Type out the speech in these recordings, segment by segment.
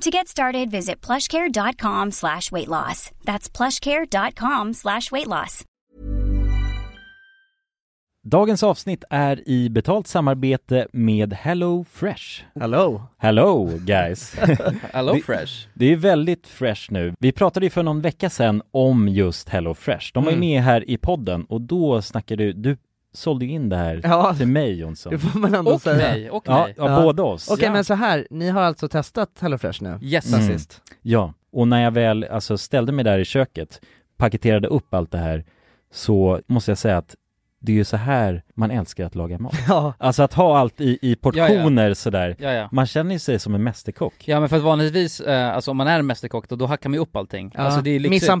To get started, visit plushcare.com slash weight loss. That's plushcare.com slash weight loss. Dagens avsnitt är i betalt samarbete med Hello Fresh. Hello! Hello guys! Hello Det- Fresh! Det är väldigt fresh nu. Vi pratade ju för någon vecka sedan om just Hello Fresh. De var ju Mm. med här i podden och då snackade du, du sålde ju in det här Ja. till mig Jonsson. Det får man ändå Och säga. mig, och Ja, mig. ja, Ja. båda oss. Okej Ja. men så här, ni har alltså testat HelloFresh nu? Yes. Mm. sist? Ja, och när jag väl alltså ställde mig där i köket, paketerade upp allt det här, så måste jag säga att det är ju så här man älskar att laga mat. Ja. Alltså att ha allt i, i portioner sådär. Ja, ja. Man känner ju sig som en mästerkock. Ja men för att vanligtvis, eh, alltså om man är en mästerkock då, då hackar man ju upp allting. ja. Alltså det är liksom, Mise en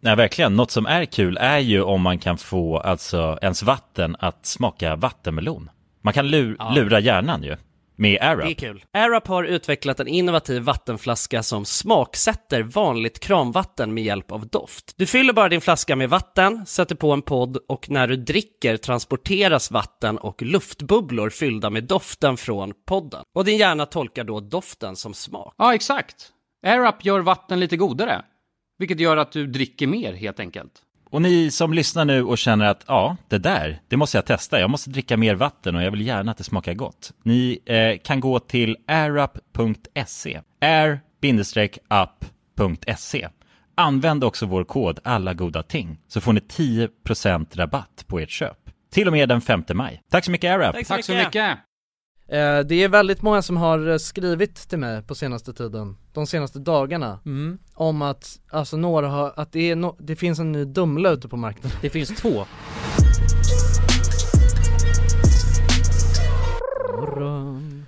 Nej, verkligen. Något som är kul är ju om man kan få alltså ens vatten att smaka vattenmelon. Man kan lu- Ja. lura hjärnan ju. Med Det är kul. AirUp har utvecklat en innovativ vattenflaska som smaksätter vanligt kranvatten med hjälp av doft. Du fyller bara din flaska med vatten, sätter på en podd och när du dricker transporteras vatten och luftbubblor fyllda med doften från podden. Och din hjärna tolkar då doften som smak. Ja, exakt. AirUp gör vatten lite godare. Vilket gör att du dricker mer helt enkelt. Och ni som lyssnar nu och känner att ja, det där, det måste jag testa. Jag måste dricka mer vatten och jag vill gärna att det smakar gott. Ni eh, kan gå till airup.se. air-up.se. Använd också vår kod alla goda ting så får ni 10% rabatt på ert köp. Till och med den 5 maj. Tack så mycket AirUp! Tack så mycket. Eh, det är väldigt många som har eh, skrivit till mig på senaste tiden, de senaste dagarna, Mm. Om att, alltså några har, att det, är no, det finns en ny Dumla ute på marknaden. Det finns två.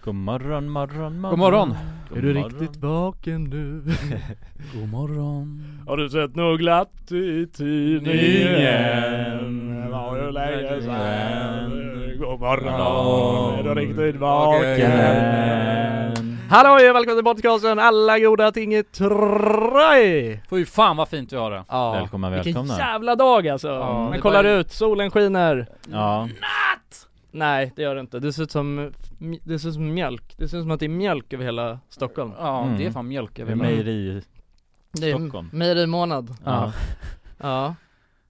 God morgon, morgon, morgon. God morgon. Är du riktigt vaken nu? God morgon. Har du sett något glatt i tidningen? Var ju länge sen God morgon, är du riktigt vaken? Hallå och välkommen till podcasten Alla goda ting i tre! Fy fan vad fint du har det. Ja, Välkomna, vilken välkomna. jävla dag alltså! Ja, Man det kollar var- ut, solen skiner Ja, Nej det gör det inte, det ser ut som, det ser ut som mjölk, det ser ut som att det är mjölk över hela Stockholm Ja, Mm. det är fan mjölk det är över mejeri Det är Stockholm. mejerimånad Ja. Ja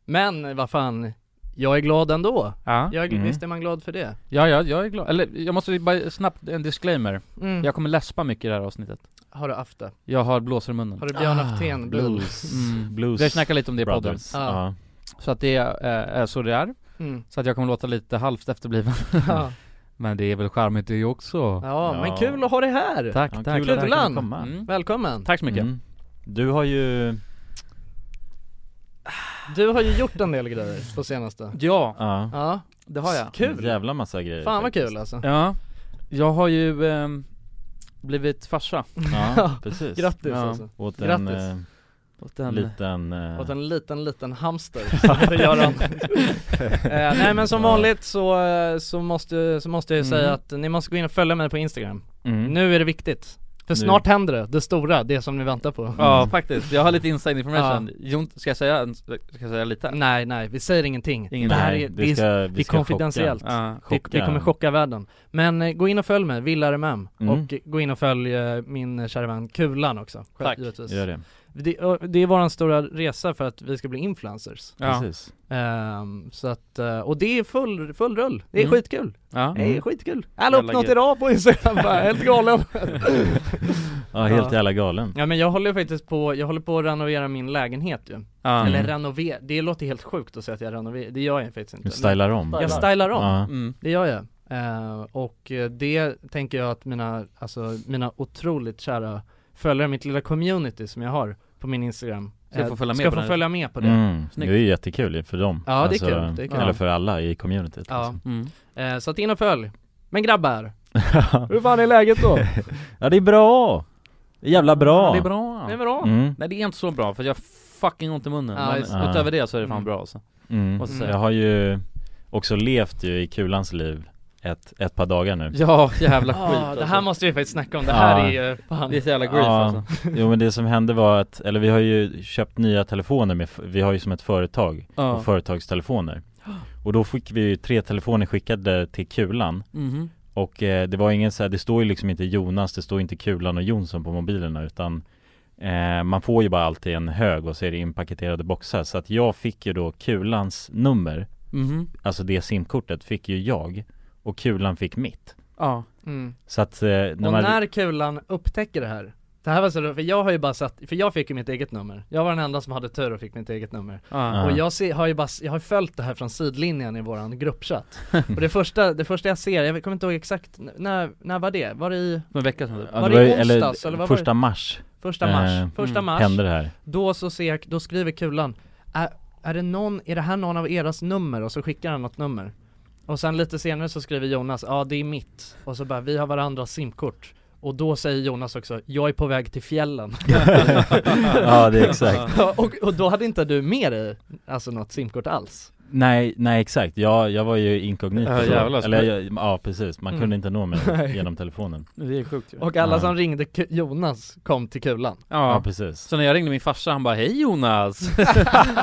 Men vad fan, jag är glad ändå Ja. jag, Mm. Visst är man glad för det? ja, ja, jag är glad. Eller jag måste bara snabbt en disclaimer. Mm. Jag kommer läspa mycket i det här avsnittet. Har du haft det? Jag har blåsor i munnen. Har du Björn Ah, Aftén blues? blues. Mm. Blues Vi har snackat lite om det i podden. Ja. Ja. Så att det är, eh, är så det är. Mm. Så att jag kommer låta lite halvt efterbliven. Ja. Men det är väl charmigt det också. ja, men Ja. kul att ha dig här! Tack, Ja, tack. kul att kunde komma. Mm. Välkommen! Tack så mycket. Mm. Du har ju, Du har ju gjort en del grejer på senaste Ja, ja, Ja, det har jag. en kul! jävla massa grejer Fan vad faktiskt. kul alltså Ja, jag har ju ehm, blivit farsa. Ja, precis Grattis Ja. alltså Åt en Grattis. eh, Åt en, liten, eh, Åt en liten, liten hamster, det gör han eh, Nej men som vanligt så, eh, så, måste, så måste jag ju säga Mm. att ni måste gå in och följa mig på Instagram mm. Nu är det viktigt För Nu. snart händer det, det stora, det som ni väntar på Ja faktiskt, jag har lite inside information. Jon, ska jag säga, ska jag säga lite? Nej nej, vi säger ingenting Ingen- Det här är, vi det är, ska, det vi är konfidentiellt Ja. det, Chocka. det kommer chocka världen Men eh, gå in och följ mig, VillRMM Mm. Och gå in och följ eh, min eh, kära vän Kulan också Tack. givetvis. Gör det, Det, det är våran stora resa för att vi ska bli influencers. Ja. precis. Ehm, Så att, eh, och det är full, full rull, det är Mm. skitkul. Ja. Det är skitkul! Jag la upp något idag på Instagram bara, helt galen. Ja, helt jävla galen. Ja men jag håller faktiskt på, jag håller på att renovera min lägenhet ju. Ja. Eller Mm. renovera, det låter helt sjukt att säga att jag renoverar, det gör jag faktiskt inte. Du stylar om. Jag stylar om, Ja, Mm. det gör jag. Eh, Och eh, det tänker jag att mina, alltså mina otroligt kära följare, mitt lilla community som jag har på min Instagram Ska få följa med ska på få den följa med på det mm. Det är ju jättekul för dem Ja, det är kul, det är kul. Eller för alla i communityt Ja, Mm. eh, så att in och följ Men grabbar, hur fan är läget då? Ja det är bra! Det är jävla bra! Ja, det är bra. Det är bra? Mm. Nej det är inte så bra för jag fucking ont i munnen. Ja, Men utöver det så är det fan Mm. bra alltså. mm. Mm. Jag har ju också levt ju i kulans liv ett, ett par dagar nu Ja, jävla skit Ja, det här alltså. måste vi faktiskt snacka om, det här Ja. är ju fan Det är så jävla grief Ja. alltså. Jo men det som hände var att, eller vi har ju köpt nya telefoner med, vi har ju som ett företag Ja. och företagstelefoner Och då fick vi ju tre telefoner skickade till Kulan Mhm. Och eh, det var ingen så här, det står ju liksom inte Jonas, det står inte Kulan och Jonsson på mobilerna utan eh, Man får ju bara alltid en hög och så är det inpaketerade boxar Så att jag fick ju då Kulans nummer Mhm. Alltså det simkortet fick ju jag Och Kulan fick mitt Ja. mm. Så att eh, när Och man när kulan upptäcker det här Det här var så roligt, för jag har ju bara satt, för jag fick ju mitt eget nummer Jag var den enda som hade tur och fick mitt eget nummer Ja. Och jag ser, har ju bara, jag har följt det här från sidlinjen i våran gruppchatt Och det första, det första jag ser, jag kommer inte ihåg exakt, när, när var det? Var det i En vecka sedan. Ja, var det det var ju- onsdags, eller var första det? mars första mars? Eh, första mm, mars, hände det här då så ser jag, då skriver kulan är, är det någon, är det här någon av eras nummer? Och så skickar han något nummer Och sen lite senare så skriver Jonas, ja det är mitt. Och så bara, vi har varandras simkort. Och då säger Jonas också, jag är på väg till fjällen. Ja det är exakt. Och, och då hade inte du med dig, alltså något simkort alls? Nej, nej exakt, jag, jag var ju inkognito Ja, jävlar. Eller jag, ja precis, man Mm. kunde inte nå mig genom telefonen Det är sjukt ju. Och alla Ja. som ringde Ku- Jonas kom till kulan Ja, Ja. precis Så när jag ringde min farsa, han bara 'Hej Jonas'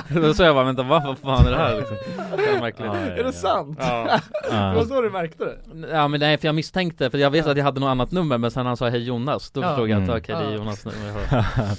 Då sa jag bara 'Vänta vad, vad fan är det här liksom?' Det ja, Är det sant? Ja. Det var ja. så du märkte det? Ja men nej för jag misstänkte, för jag vet att jag hade något annat nummer men sen han sa 'Hej Jonas' Då Ja. förstod jag att Mm. okej det är. Jonas nummer.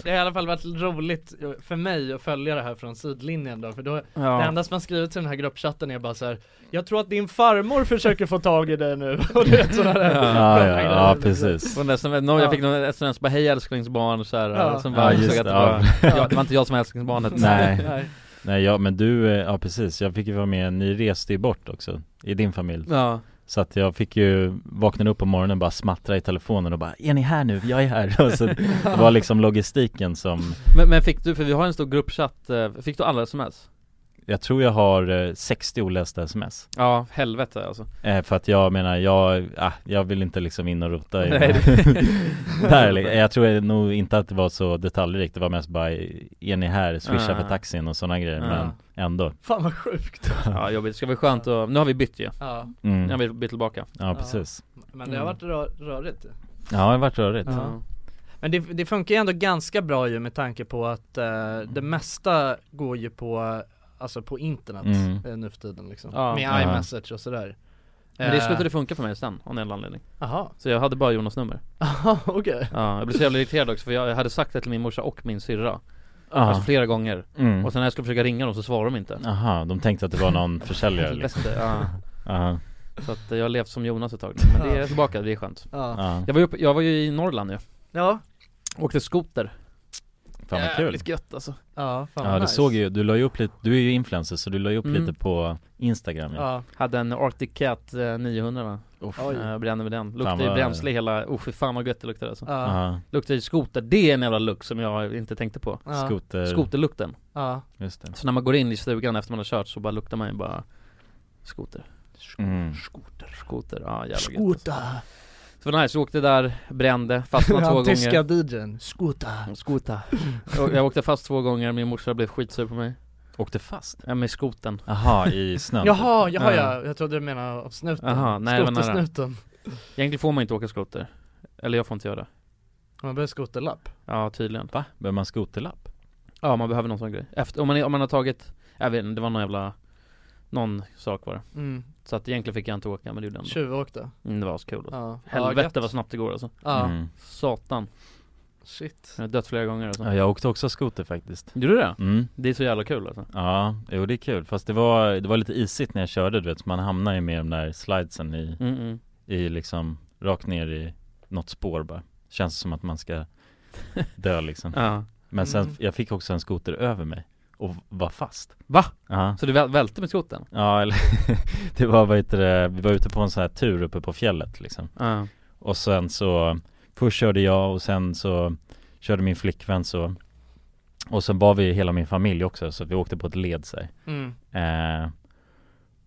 Det har i alla fall varit roligt för mig att följa det här från sidlinjen då, för då Det enda som har skrivit den här gruppchatten är bara så här. Jag tror att din farmor försöker få tag i dig nu och du vet sådana där Ja, ja, ja, precis Och nästan, någon, jag Ja. fick någon sms bara 'Hej älsklingsbarn' så här, Ja. Ja, bara just insåg att det var, ja. ja, det var inte jag som var älsklingsbarnet Nej. Nej. Nej ja, men du, eh, ja precis, jag fick ju vara med, ni reste ju bort också I din familj Ja, Så att jag fick ju vakna upp på morgonen och bara smattra i telefonen och bara Är ni här nu? Jag är här! Och så det var liksom logistiken som men, men fick du, för vi har en stor gruppchatt, eh, fick du alla sms? Jag tror jag har eh, 60 olästa sms. Ja, helvete alltså. Eh, För att jag menar, jag, ah, jag vill inte liksom in och rota i Nej, Där, jag tror nog inte att det var så detaljrikt, det var mest bara Är ni här? Swisha Ah. för taxin och sådana grejer, Ah. men ändå. Fan vad sjukt. Ja jobbigt, det ska bli skönt att, nu har vi bytt ju. Ja, Nu har mm. vi bytt tillbaka. Ja. precis. Men det har varit rör, rörigt. Ja det har varit rörigt. Ja. Men det, det funkar ju ändå ganska bra ju med tanke på att eh, det mesta går ju på Alltså på internet Mm. eh, nu för tiden liksom. Ja. Med iMessage och sådär. Men det Eh, slutade funka för mig sen, av någon anledning. Jaha, Så jag hade bara Jonas nummer. Jaha, okej. Ja, jag blev så jävla irriterad också för jag hade sagt det till min morsa och min syrra. Ja. Alltså flera gånger. Mm. Och sen när jag skulle försöka ringa dem så svarade de inte. Aha, de tänkte att det var någon försäljare liksom. Ja. Aha. Så att jag har levt som Jonas ett tag men det är tillbaka, det är skönt. Ja, Ja, Jag var ju, jag var ju i Norrland ju, ja, åkte skoter fan vad kul. Jävligt gött alltså. Ja fan Ja vad du nice. såg ju, du la ju upp lite, du är ju influencer så du la ju upp Mm. lite på Instagram ja. Ja, Hade en Arctic Cat eh, 900 va? Uff. Oj. Jag brände med den, luktade Fan ju vad- bränsle hela, oh fy fan vad gött det luktade alltså. Ja, Ja, Luktade ju skoter, det är en jävla lukt som jag inte tänkte på. Ja, skoter, Skoterlukten. Ja, just det. Så när man går in i stugan efter man har kört så bara luktar man ju bara Skoter. Mm. Skoter, skoter, ja jävla gött alltså. Så nice, jag åkte där, brände, fastnade två Ja, tyska gånger DJn, skota Skota jag, åkte fast två gånger, min morsa blev skitsur på mig. Åkte fast? Ja med skoten. Aha, i snön. Jaha, jaha Ja. ja, jag trodde du menade av snuten. Jaha, nej, nära. Skotersnuten. Egentligen får man inte åka skoter. Eller jag får inte göra. Det Man behöver skoterlapp. Ja tydligen. Va? Behöver man skoterlapp? Ja man behöver någon sån grej. Efter, om, man, om man har tagit Jag vet inte, det var någon jävla Någon sak var det. Mm. Så att egentligen fick jag inte åka men det gjorde jag ändå. Tjuvåkte? Mm, Det var så kul alltså. Ja, Helvete ja, vad snabbt det går alltså. Ja, Mm. Satan. Shit. Jag har dött flera gånger alltså. Ja, jag åkte också skoter faktiskt. Gjorde du det? Mm. Det är så jävla kul alltså. Ja, jo det är kul, fast det var, det var lite isigt när jag körde du vet, så man hamnar ju med de där slidesen i, mm -mm. i liksom, rakt ner i något spår bara. Känns som att man ska dö liksom. Ja. Men sen, Mm. jag fick också en skoter över mig och var fast Va? Ja, Så du väl, välte med skotern? ja eller det var vad heter det, vi var ute på en sån här tur uppe på fjället liksom Ja Och sen så Först körde jag och sen så Körde min flickvän så Och sen var vi hela min familj också så vi åkte på ett led här. mm. eh,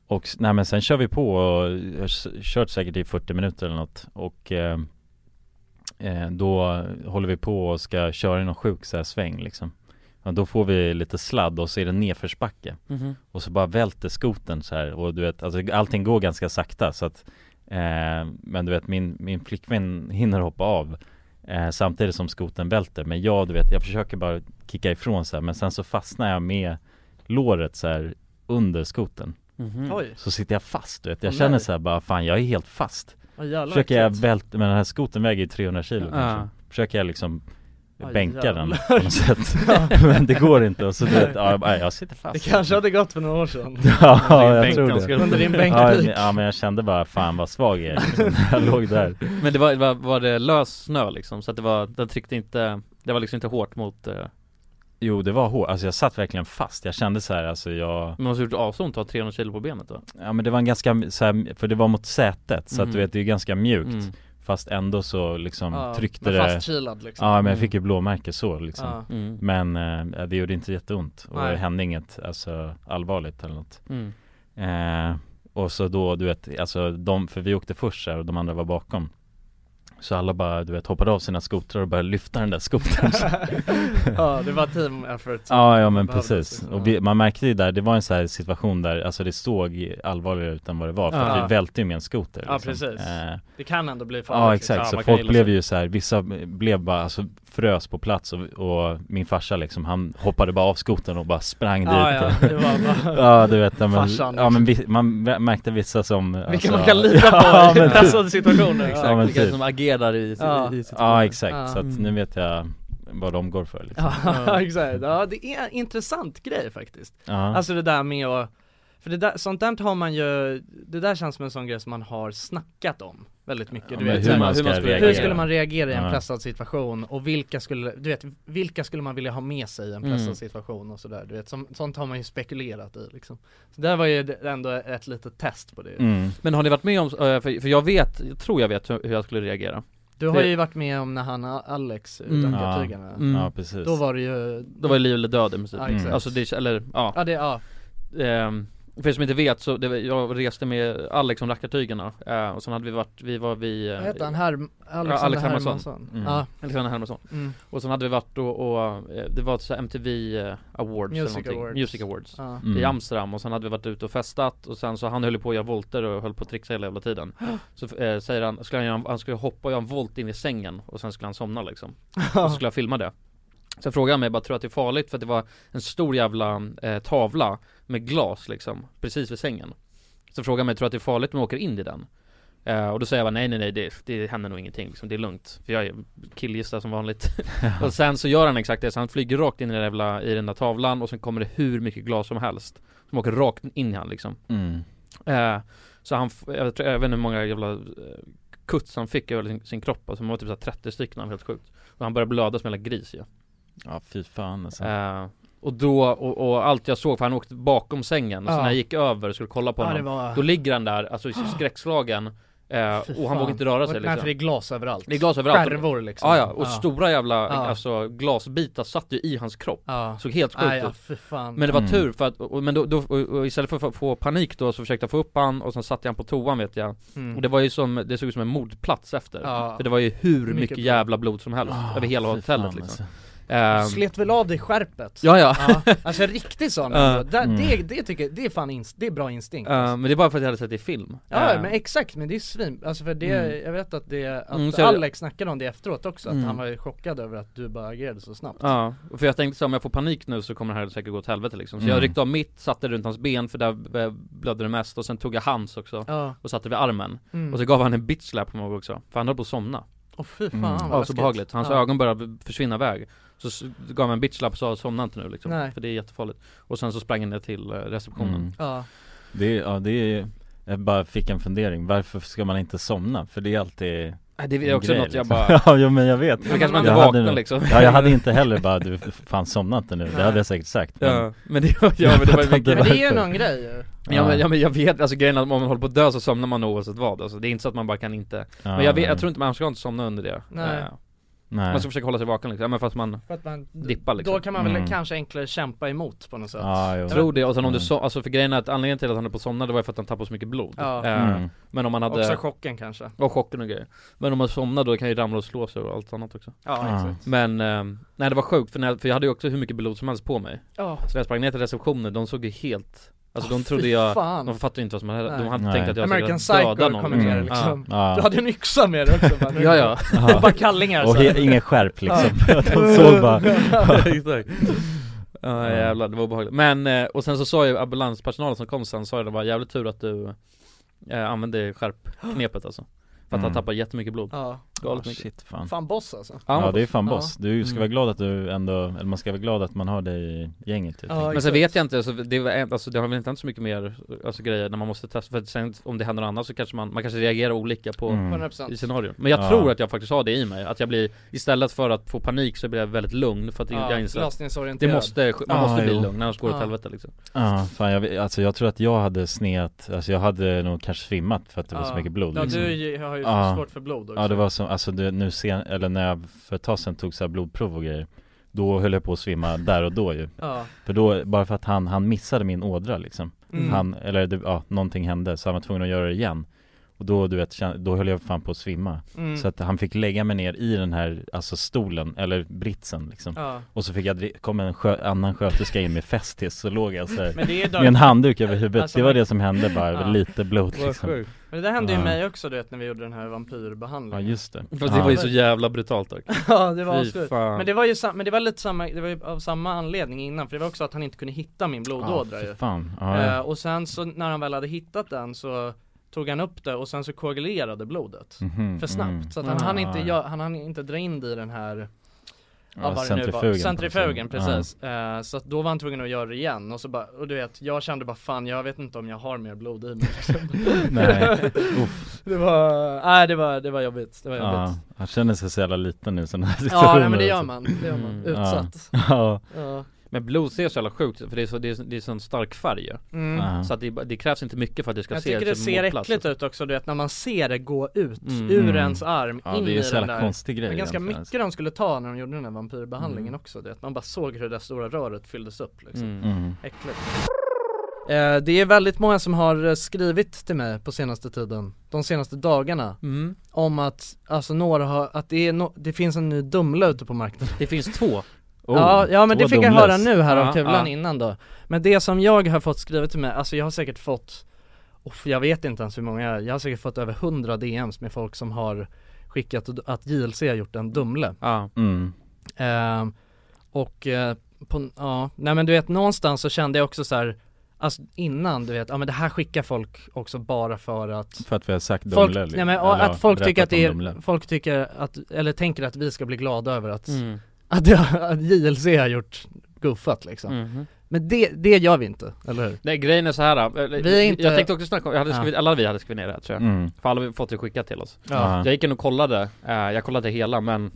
Och nej men sen kör vi på och kört säkert i 40 minuter eller något Och eh, eh, Då håller vi på och ska köra i någon sjuk så här sväng liksom ja, då får vi lite sladd och så är det nedförsbacke Mhm. Och så bara välter skoten så här och du vet, alltså allting går ganska sakta så att eh, Men du vet min, min flickvän hinner hoppa av eh, Samtidigt som skoten välter Men jag du vet, jag försöker bara kicka ifrån så här, Men sen så fastnar jag med låret så här under skoten Mhm. Oj. Så sitter jag fast du vet, jag Åh, känner nej. så här bara fan jag är helt fast jävlar, Försöker jag välta, men den här skoten väger ju 300 kilo Ja. kanske Försöker jag liksom Bänka den på något sätt. Men det går inte och så du vet, ja, jag sitter fast. Det kanske hade gått för några år sedan. Ja, jag tror det. Under din bänkpik ja men jag kände bara fan vad svag jag är liksom. Jag låg där. Men det var, var, var det lös snö liksom? Så att det var, den tryckte inte, det var liksom inte hårt mot eh, Jo det var hårt, alltså jag satt verkligen fast. Jag kände så här, alltså jag Men måste gjort att ha 300 kilo på benet då? Ja men det var en ganska, så här, för det var mot sätet. Så att du Mm. vet det är ganska mjukt. Mm. Fast ändå så liksom Ja, tryckte men det fastkilad liksom Ja men jag Mm. fick ju blåmärke så liksom Ja. Mm. Men eh, det gjorde inte jätteont och Nej. det hände inget alltså allvarligt eller något Mm. eh, Och så då du vet, alltså de, för vi åkte först här och de andra var bakom Så alla bara du vet hoppade av sina skotrar och började lyfta den där skotern Ja, det var team effort Ja ja men precis, liksom. och vi, man märkte ju där, det var en sån här situation där, alltså det såg allvarligare ut än vad det var för Ja. att vi välte ju med en skoter Ja, liksom. precis. eh, Det kan ändå bli farligt Ja liksom. exakt, Ja, så folk blev ju så här, vissa blev bara, alltså frös på plats och, och min farsa liksom, han hoppade bara av skotern och bara sprang Ja, dit ja, det var bara Ja du vet, ja, men, Farsan, ja men vi, man märkte vissa som Vilka alltså, man kan lita på ja, i pressade situationer Exakt, Ja, men typ. som agerar i, Ja. i, i situationen. Ja exakt, Ja. så att nu vet jag vad de går för liksom. Ja, exakt, ja det är en intressant grej faktiskt. Ja, Alltså det där med att För det där, sånt där har man ju Det där känns som en sån grej som man har snackat om Väldigt mycket, Ja, du vet hur man hur skulle- reagera Hur skulle man reagera i en Ja. pressad situation och vilka skulle, du vet, vilka skulle man vilja ha med sig i en pressad Mm. situation och sådär, du vet, som, sånt har man ju spekulerat i liksom Så det här var ju ändå ett litet test på det mm. Men har ni varit med om, eh, för, för jag vet, jag tror jag vet hur jag skulle reagera Du har ju varit med om när han, Alex, Mm. utökade Ja. tygarna Mm. Ja precis Då var det ju Då var det liv eller död i princip Ja, exakt. Alltså det, eller ja, Ja det, ja, ehm, för er som inte vet så, det, var- jag reste med Alex om rackartygarna eh, och sen hade vi varit, vi var vid eh, vad heter han? Herm, Alexander Alex Hermansson. Hermansson? Mm. Ja, Alexander Hermansson mm. Och sen hade vi varit och, och eh, det var ett så MTV eh, Awards Music eller. Awards. Music Awards ja. Mm. i Amsterdam och sen hade vi varit ute och festat och sen så han höll på att göra volter och höll på att trixa hela jävla tiden Så eh, säger han, skulle han, göra, han skulle hoppa och göra en volt in i sängen och sen skulle han somna liksom Och så skulle jag filma det Sen frågade han mig bara, tror att det är farligt? För att det var en stor jävla eh, tavla med glas liksom, precis vid sängen. Så frågade han mig, tror att det är farligt om jag åker in i den? Eh, och då säger jag bara, nej nej nej det, det händer nog ingenting liksom, det är lugnt. För jag är killgissar som vanligt. Och sen så gör han exakt det, så han flyger rakt in i den, där jävla, i den där tavlan och sen kommer det hur mycket glas som helst. Som åker rakt in i han liksom. Mm. Eh, så han, jag, tror, jag vet inte hur många jävla eh, kuts han fick över sin, sin kropp, alltså det var typ så här 30 stycken, han helt sjukt. Och han började blöda som en jävla gris ju. Ja fy fan alltså. eh, Och då, och, och allt jag såg, för han åkte bakom sängen, och så Ja. när jag gick över och skulle kolla på ja, honom var Då ligger han där, alltså skräckslagen eh, Och han vågar inte röra sig och, Nej liksom för det är glas överallt Det är glas överallt. Skärvor liksom Ja ja, och stora jävla, Ja. alltså glasbitar satt ju i hans kropp Ja, Såg helt sjukt Nej, ut ja för fan Men det var Mm. tur för att, och, men då, då och, och istället för att få, panik då så försökte jag få upp han och sen satte jag han på toan vet jag mm. Och det var ju som, det såg ut som en mordplats efter Ja. För det var ju hur mycket, Mycket jävla blod som helst Ah, över hela hotellet liksom alltså. Ehm, Slet väl av dig skärpet? Ja ja, Ja, alltså riktigt sån ändå. Där, Mm. det, det tycker jag, det är fan inst, det är bra instinkt Ehm, alltså. men det är bara för att jag hade sett det i film Ja Ehm, men exakt, men det är svin, alltså för det, Mm. jag vet att det, att Mm, det- Alex snackade om det efteråt också, att Mm. han var chockad över att du bara agerade så snabbt Ja, för jag tänkte så om jag får panik nu så kommer det här säkert gå åt helvete liksom Så Mm. jag ryckte av mitt, satte runt hans ben för där blödde det mest och sen tog jag hans också och satte vid armen mm. Och så gav han en bitch slap på mig också, för han höll på att somna Åh fy fan Mm. vad Ja, så behagligt. Hans ja. ögon började försvinna iväg Så gav han en bitch slap och sa somna inte nu liksom. Nej. För det är jättefarligt. Och sen så sprang han ner till eh, receptionen. Mm. Ja, Det, är- ja det är Jag bara fick en fundering, varför ska man inte somna? För det är alltid Det är också grej, något jag liksom. bara Ja men jag vet. Då kanske man inte vaknar liksom. Ja jag hade inte heller bara du fan somna inte nu, det hade jag säkert sagt men, Ja, men det ja, men det var ju mycket men det är ju någon grej ju. Ja men, ja. men jag vet, alltså grejen att om man håller på att dö så somnar man oavsett vad. Alltså, Det är inte så att man bara kan inte ja, Men jag vet, jag tror inte man ska inte somna under det. Nej. Eh, Nej. Man ska försöka hålla sig vaken liksom, ja, men fast man För att man, dippar liksom Då kan man väl Mm. kanske enklare kämpa emot på något sätt Ja, jo. Tror det, och sen om Mm. du så, alltså för grejen är att anledningen till att han är på somna det var ju för att han tappade så mycket blod Ja. Eh, Mm. Men om man hade, Också chocken kanske och chocken och grejer Men om man somnar då kan ju ramla och slå sig och allt annat också Ja, Ja. exakt Men, eh, nej det var sjukt för, när, jag- för jag hade ju också hur mycket blod som helst på mig Ja, Så när jag sprang ner till receptionen, de såg ju helt Alltså Ah, de trodde jag, fan. de fattade inte vad som hände, de hade Nej. tänkt att jag American skulle döda Psycho någon kommer ner Mm. liksom Ja. Du hade en yxa med dig också bara. Ja ja. Och bara kallingar Och ingen skärp liksom, de såg bara exakt Ja jävlar, det var obehagligt Men, eh, och sen så sa ju ambulanspersonalen som kom sen, sa ju det var jävligt tur att du eh, använde skärpknepet alltså För att han Mm. tappade jättemycket blod Ja, Galet Ah, mycket Shit fan fan boss alltså Ja det är fan Ja. boss, du ska Mm. vara glad att du ändå, eller man ska vara glad att man har dig i gänget typ. Ja, Men sen vet jag inte, alltså, det, var, alltså, det har väl inte hänt så mycket mer alltså, grejer när man måste testa, för att sen om det händer något annat så kanske man, man kanske reagerar olika på Mm. 100% i scenarion Men jag Ja. tror att jag faktiskt har det i mig, att jag blir, istället för att få panik så blir jag väldigt lugn för att ja, jag inser det måste, man Ja, måste bli jo. lugn, annars går det åt Ja. helvete liksom Ja, fan jag, alltså jag tror att jag hade sneat, alltså jag hade nog kanske svimmat för att det var så Ja. mycket blod Ja liksom. du ju- har ju Ja. svårt för blod också Ja det var som, alltså det, nu sen, eller när jag för ett tag sedan tog så blodprov och grejer Då höll jag på att svimma där och då ju. Ja, För då, bara för att han, han missade min ådra liksom. Mm. Han, eller det, ja, någonting hände så han var tvungen att göra det igen Och då du vet, då höll jag fan på att svimma mm. Så att han fick lägga mig ner i den här, alltså stolen, eller britsen liksom ja. Och så fick jag, kom en skö, annan sköterska in med Festis, så låg jag så här, med en handduk över huvudet, Alltså, det var det som hände bara, Ja. lite blod liksom sjukt Men det där hände ju Ja. mig också du vet när vi gjorde den här Ja vampyrbehandlingen just det Fast det ja. var ju så jävla brutalt dock Ja det var fan. Men det var ju men det var lite samma, det var ju av samma anledning innan för det var också att han inte kunde hitta min blodådra ja, ju fan, ja, Eh, ja. Och sen så när han väl hade hittat den så tog han upp det och sen så koagulerade blodet. Mhm, för snabbt. mm. så att han Ah, hann inte, ja. gö- han hann inte dra in det i den här Ja, centrifugen Centrifugen precis, Eh, så att då var han tvungen att göra det igen och så bara, och du vet, jag kände bara fan jag vet inte om jag har mer blod i mig. Nej, uff. Det var, nej det var, det var jobbigt, det var jobbigt. Ja, han känner sig så jävla liten nu här Ja, nej, men det gör alltså. man, det gör man, Mm. utsatt. Ja, Ja, Men blod ser så jävla sjukt för det är så, det är, det är sån stark färg mm. Så att det, det krävs inte mycket för att det ska Jag se tycker det ser målplats, äckligt alltså. ut också du vet när man ser det gå ut Mm. ur Mm. ens arm ja in det är i den där konstig grej Men ganska egentligen, mycket de skulle ta när de gjorde den här vampyrbehandlingen Mm. också, du vet. Man bara såg hur det där stora röret fylldes upp liksom. mm. mm. Äckligt. Eh, det är väldigt många som har eh, skrivit till mig på senaste tiden, de senaste dagarna, Mm. om att, alltså några har, att det är no, det finns en ny Dumle ute på marknaden. Det finns två Oh, ja, ja men det fick jag höra nu här Ja, av Kulan ja. innan då. Men det som jag har fått skrivet till mig, alltså jag har säkert fått, uff, jag vet inte ens hur många, jag har säkert fått över 100 DMs med folk som har skickat att JLC har gjort en Dumle. Ja, Mm. Ehm, och eh, på, ja, nej men du vet någonstans så kände jag också så här. Alltså innan du vet, ja men det här skickar folk också bara för att För att vi har sagt Folk, Dumle nej men eller, att folk tycker att om det är, folk tycker att, eller tänker att vi ska bli glada över att, mm. Att, det, att JLC har gjort goofat liksom Mhm. Men det, det gör vi inte, eller hur? Nej grejen är så här. eller, Vi är inte- Jag tänkte också snacka om, jag hade Ja. skrivit, alla vi hade skrivit ner det här tror jag Mm. För alla har vi fått det skickat till oss Ja. Jag gick in och kollade, eh, jag kollade hela men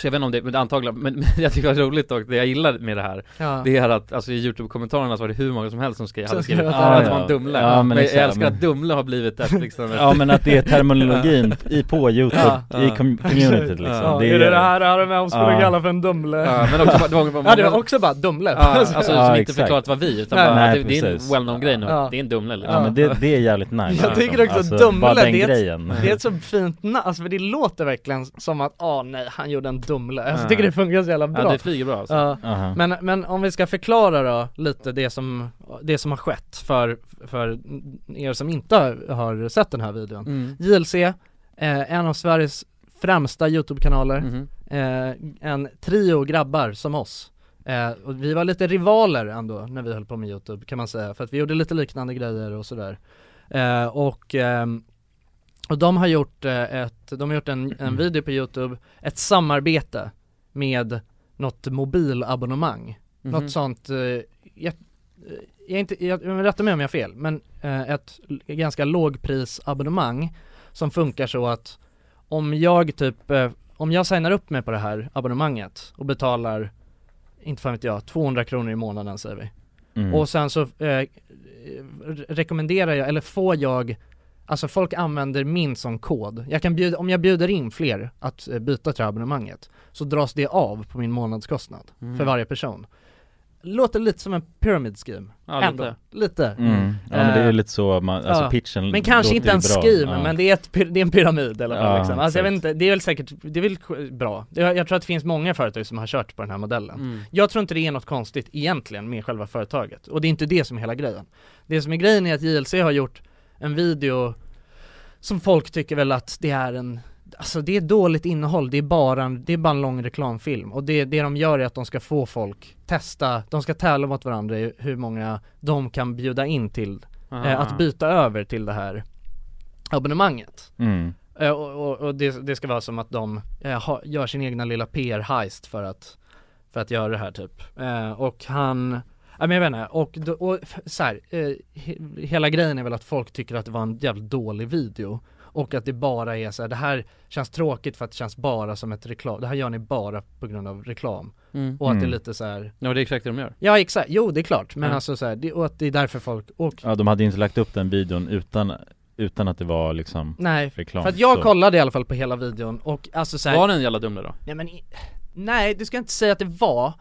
Så jag vet inte om det, men det antagligen, men, men jag tycker det var roligt och det jag gillar med det här Ja, Det är att, alltså i youtube-kommentarerna så var det hur många som helst som skrev, hade skrivit skrev att, det var en Dumle. Ja, men Men exakt, jag älskar men- att Dumle har blivit ett liksom Ja men att det är terminologin i, på youtube, Ja. i com- communityt liksom. Ja, det är det här, det här med skulle Ja. kalla för en Dumle? Ja men också, det var, det var Ja det var också bara Dumle. Ja, alltså Ja, som inte förklarat vad vi utan Nej, bara, nej, det, det är en precis. well-known grej nu, Ja. det är en Dumle liksom. Ja men det, det är jävligt nice Jag tycker också alltså, Dumle, det är ett- Det är så fint namn, alltså för det låter verkligen som att, ah nej han gjorde en Dumle, alltså, Ja. jag tycker det funkar så jävla Ja bra det flyger bra alltså. Ja. Aha. Men, men om vi ska förklara då lite det som, det som har skett för, för er som inte har, sett den här videon Mm. JLC, eh, en av Sveriges främsta YouTube-kanaler, Mhm. eh, en trio grabbar som oss eh, och vi var lite rivaler ändå när vi höll på med YouTube kan man säga, för att vi gjorde lite liknande grejer och sådär eh, Och, ehm, och de har gjort eh, ett, de har gjort en, en video på YouTube, ett samarbete med något mobilabonnemang Mhm. något sånt, eh, jag, eh, jag, är inte, jag, jag rätta mig om jag har fel, men ett ganska lågprisabonnemang som funkar så att om jag typ, om jag signar upp mig på det här abonnemanget och betalar, inte fan vet jag, 200 kronor i månaden säger vi Mm. och sen så eh, re- rekommenderar jag, eller får jag Alltså folk använder min som kod. Jag kan bjuda, om jag bjuder in fler att eh, byta till abonnemanget så dras det av på min månadskostnad Mm. för varje person. Låter lite som en pyramid scheme. Ja, Ändå. lite. Lite. Mm. Ja men det är lite så, man, alltså ja. pitchen Men kanske inte en bra. scheme, Ja. men det är, ett, det är en pyramid fall Ja, liksom. Alltså jag vet inte, det är väl säkert, det är väl bra. Det, jag tror att det finns många företag som har kört på den här modellen. Mm. Jag tror inte det är något konstigt egentligen med själva företaget, och det är inte det som är hela grejen. Det som är grejen är att JLC har gjort en video som folk tycker väl att det är en Alltså det är dåligt innehåll, det är bara en, det är bara en lång reklamfilm och det, det de gör är att de ska få folk testa, de ska tävla mot varandra i hur många de kan bjuda in till eh, Ah. att byta över till det här abonnemanget. Mm. Eh, och och, och det, det ska vara som att de eh, ha, gör sin egna lilla PR-heist för att, för att göra det här typ. Eh, och han, ja men jag vet inte, och, då- och så här, eh, he, hela grejen är väl att folk tycker att det var en jävligt dålig video. Och att det bara är så här, det här känns tråkigt för att det känns bara som ett reklam, det här gör ni bara på grund av reklam. Mm. Och att det är Mm. lite så här. Ja det är exakt det de gör ja exakt, jo det är klart, men Ja. alltså så här, det, och att det är därför folk, och Ja de hade inte lagt upp den videon utan, utan att det var liksom nej, reklam för att jag så. kollade i alla fall på hela videon och alltså så här, Var den en jävla Dumle då? Nej men, nej det ska inte säga att det var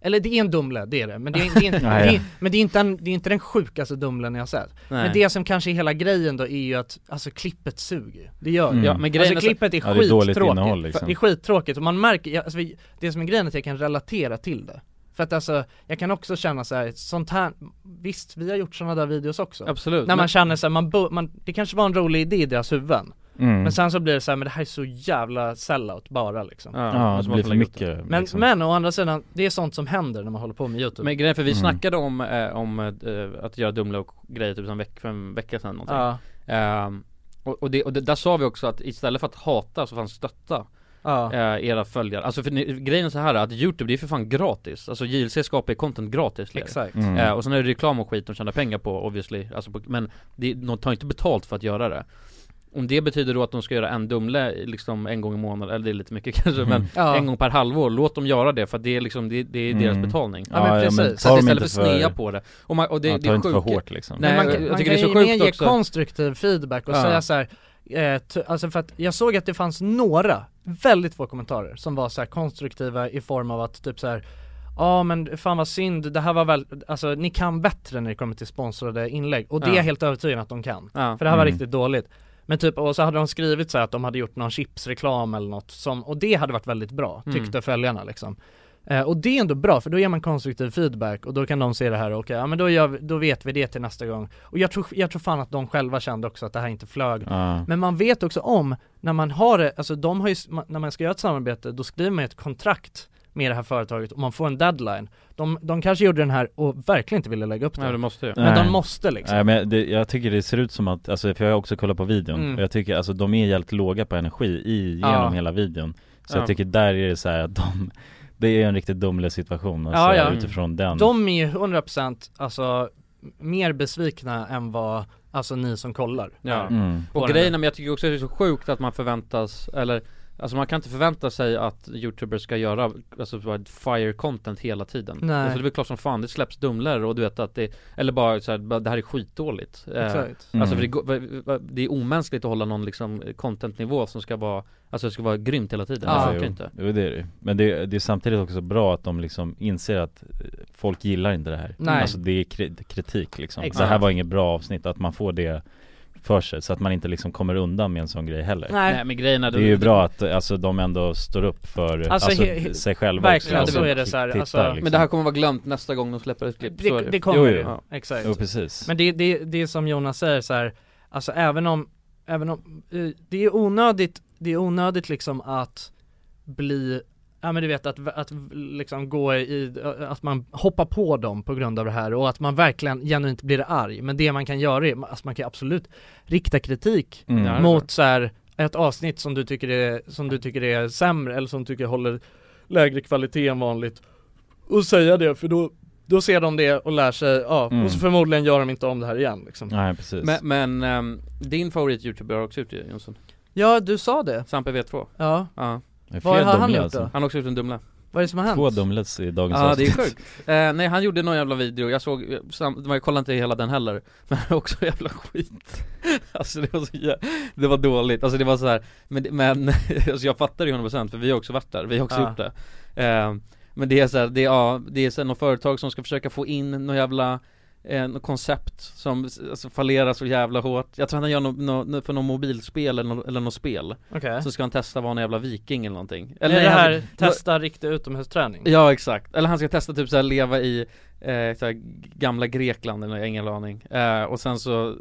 Eller det är en Dumle, det är det, men det är, det är, Nej, det ja. är, men det är inte, en, det är inte den sjukaste Dumlen jag har sett. Nej. Men det som kanske är hela grejen då är ju att, alltså klippet suger, det gör Mm. Ja men grejen Alltså klippet är Ja, det är skittråkigt, innehåll, liksom. det är skittråkigt. Och man märker, alltså, det som är grejen är att jag kan relatera till det. För att alltså, jag kan också känna så här, sånt här, visst vi har gjort sådana där videos också. Absolut När man men, känner så här, man, bo, man, det kanske var en rolig idé i deras huvuden mm. Men sen så blir det så här, men det här är så jävla sellout bara liksom. Ja, Ja, och så det blir för mycket men, liksom. men å andra sidan, det är sånt som händer när man håller på med youtube. Men grejen för vi Mm. snackade om, eh, om eh, att göra Dumle och grejer typ en veck, för en vecka sedan någonting. Ja, Ehm, och, och, det, och det, där sa vi också att istället för att hata så fanns stötta ja, eh, era följare. Alltså för ni, grejen är så här att Youtube det är för fan gratis. Alltså JLC skapar ju content gratis exakt. Mm. Eh, och sen är det reklam och skit de tjänar pengar på obviously. Alltså på, Men det, de tar inte betalt för att göra det Om det betyder då att de ska göra en Dumle liksom en gång i månaden, eller det är lite mycket kanske men Ja. En gång per halvår, låt dem göra det för att det är liksom, det, det är deras Mm. betalning Ja, men precis. Så ta att dem istället för inte snea på det Och, man, och det, ja, det är inte för sjukt hårt liksom Nej, Men man jag- kan, jag man tycker kan det är så mer sjukt ge också. konstruktiv feedback och Ja. säga så här, eh, alltså för att jag såg att det fanns några, väldigt få kommentarer som var så här konstruktiva i form av att typ så här Ja men fan vad synd, det här var väl, alltså ni kan bättre när det kommer till sponsrade inlägg och det är Ja. jag helt övertygad att de kan Ja. För det här var Mm. riktigt dåligt Men typ, och så hade de skrivit så att de hade gjort någon chipsreklam eller något som, och det hade varit väldigt bra, Mm. tyckte följarna liksom eh, Och det är ändå bra, för då ger man konstruktiv feedback och då kan de se det här, och okej, ja men då, gör vi, då vet vi det till nästa gång Och jag tror, jag tror fan att de själva kände också att det här inte flög Ja. Men man vet också om, när man har det, alltså de har ju, när man ska göra ett samarbete, då skriver man ett kontrakt med det här företaget och man får en deadline De, de kanske gjorde den här och verkligen inte ville lägga upp Nej den det måste ju Men Nej. de måste liksom Nej men det, jag tycker det ser ut som att, alltså för jag har också kollat på videon Mm. och jag tycker alltså de är jävligt låga på energi i, genom Ja. hela videon Så Ja. jag tycker där är det så här att de, det är en riktigt dumlig situation alltså, Ja, ja. utifrån den De är ju 100% alltså mer besvikna än vad, alltså ni som kollar Ja. mm. på Och den grejen men jag tycker också att det är så sjukt att man förväntas, eller Alltså man kan inte förvänta sig att youtubers ska göra, alltså fire content hela tiden. Nej. Alltså det är väl klart som fan, det släpps Dumler och du vet att det, eller bara så här, det här är skitdåligt. Eh, Exakt. Mm. Alltså för det, går- det är omänskligt att hålla någon liksom contentnivå som ska vara, alltså det ska vara grymt hela tiden, Ja, det funkar inte. Jo det är det Men det, det är samtidigt också bra att de liksom inser att eh, folk gillar inte det här. Nej. Alltså det är kri- kritik liksom. Exakt. Det här var inget bra avsnitt, att man får det för sig så att man inte liksom kommer undan med en sån grej heller Nej, Nej men grejen är, Det är ju bra att alltså, de ändå står upp för Alltså, alltså, sig själva verkligen, också, så är det så här, tittar, alltså- liksom. Men det här kommer vara glömt nästa gång de släpper ett klipp, så är det, det, det kommer Jo, ju, jo. Ja. exakt Jo precis Men det, det, det är som Jonas säger så här, alltså även om, även om, eh, det är onödigt, det är onödigt liksom att bli, ja men du vet att, att liksom gå i, att man hoppar på dem på grund av det här och att man verkligen genuint blir arg, men det man kan göra är, alltså man kan absolut rikta kritik mm. Mot så här ett avsnitt som du tycker är, som du tycker är sämre eller som du tycker håller lägre kvalitet än vanligt och säga det för då då ser de det och lär sig, ja, Mm. och så förmodligen gör de inte om det här igen liksom. Nej precis Men, men ehm, din favorit-youtuber har också gjort det Jonsson Ja, du sa det. Sampe V2 Ja. Ja, Vad har han gjort alltså. då? han har också gjort en Dumle Vad är det som har hänt? Två Dumlets i dagens Ja det är avsnitt. sjukt. Eh, nej han gjorde någon jävla video, jag såg, eh, sam- jag kollade inte hela den heller Men också jävla skit Alltså det var så jä- det var dåligt, alltså det var så här Men, men alltså jag fattar ju 100% för vi har också varit där, vi har också Ja. gjort det eh, Men det är så här, det är, ja, det är så här något företag som ska försöka få in någon jävla eh, något koncept som alltså, fallerar så jävla hårt. Jag tror han gör något no, för något mobilspel eller något, eller något spel. Okej. Så ska han testa vara en jävla viking eller någonting. Eller nej, det han- här, testa riktig utomhusträning? Ja exakt, eller han ska testa typ såhär leva i eh, såhär, gamla Grekland eller jag har ingen aning. Eh, Och sen så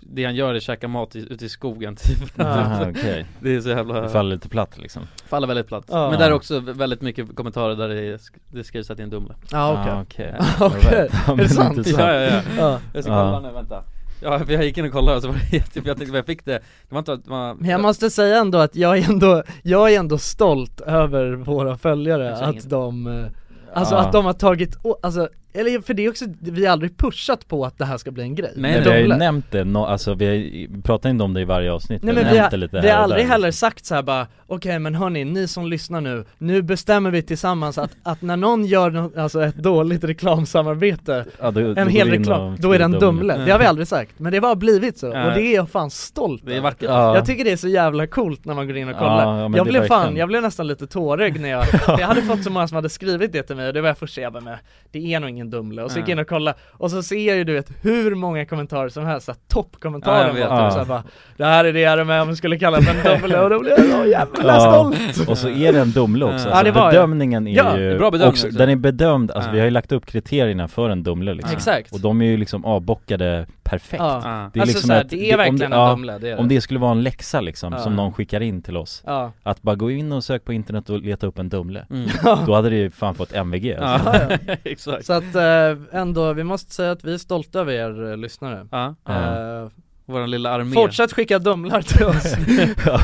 Det han gör är att käka mat i, ute i skogen typ Aha, okej. Det är så jävla Det faller lite platt liksom Faller väldigt platt Ja. Men där är också väldigt mycket kommentarer där det, är, sk- det skrivs att det är en Dumle Ja okej Ah, okej. Ja, är det sant? intressant. Ja ja ja, Ja. jag ska kolla nu, vänta Ja för jag gick in och kollade och så var det jätte, jag tänkte jag fick det, det var inte att man Men jag måste säga ändå att jag är ändå, jag är ändå stolt över våra följare, att de eh, Alltså Ja. att de har tagit, alltså, eller för det är också, vi har aldrig pushat på att det här ska bli en grej. Nej, nej. vi har ju nämnt det, no, alltså vi har, vi pratar inte om det i varje avsnitt Nej har men vi har, lite vi har aldrig där. heller sagt så här bara Okej men hörni, ni som lyssnar nu, nu bestämmer vi tillsammans att, att när någon gör nå- alltså ett dåligt reklamsamarbete ja, då, då En hel reklam, då är det en skriver Dumle, det har vi aldrig sagt, men det har blivit så, och det är jag fan stolt Det är vackert. Ja. Jag tycker det är så jävla coolt när man går in och kollar. Ja, Jag blev fan, verkligen- jag blev nästan lite tårig när jag, jag hade fått så många som hade skrivit det till mig och det var jag först jag bara, men det är nog ingen Dumle, och så gick jag in och kollade, och så ser jag ju du vet hur många kommentarer som helst, såhär Ja, toppkommentarer jag bara, typ Ja. såhär bara Det här är det RMM skulle kalla för en Dumle, och då blev jag så jävla Ja, stolt! och så är det en Dumle också, Ja, alltså, bedömningen är Ja, ju är bra bedömning också, den är bedömd, alltså Ja. vi har ju lagt upp kriterierna för en Dumle liksom. Exakt. Och de är ju liksom avbockade perfekt. Ja, Ja. Det är alltså liksom såhär, ett- det är om verkligen det- en ja, Dumle, det är det Om det. skulle vara en läxa liksom, Ja. som någon skickar in till oss. Ja, Att bara gå in och sök på internet och leta upp en Dumle. Mm. Då hade det ju fan fått MVG alltså. Ja, exakt. Så att eh, ändå, vi måste säga att vi är stolta över er eh, lyssnare Ja. Eh, våran lilla armé Fortsätt skicka Dumlar till oss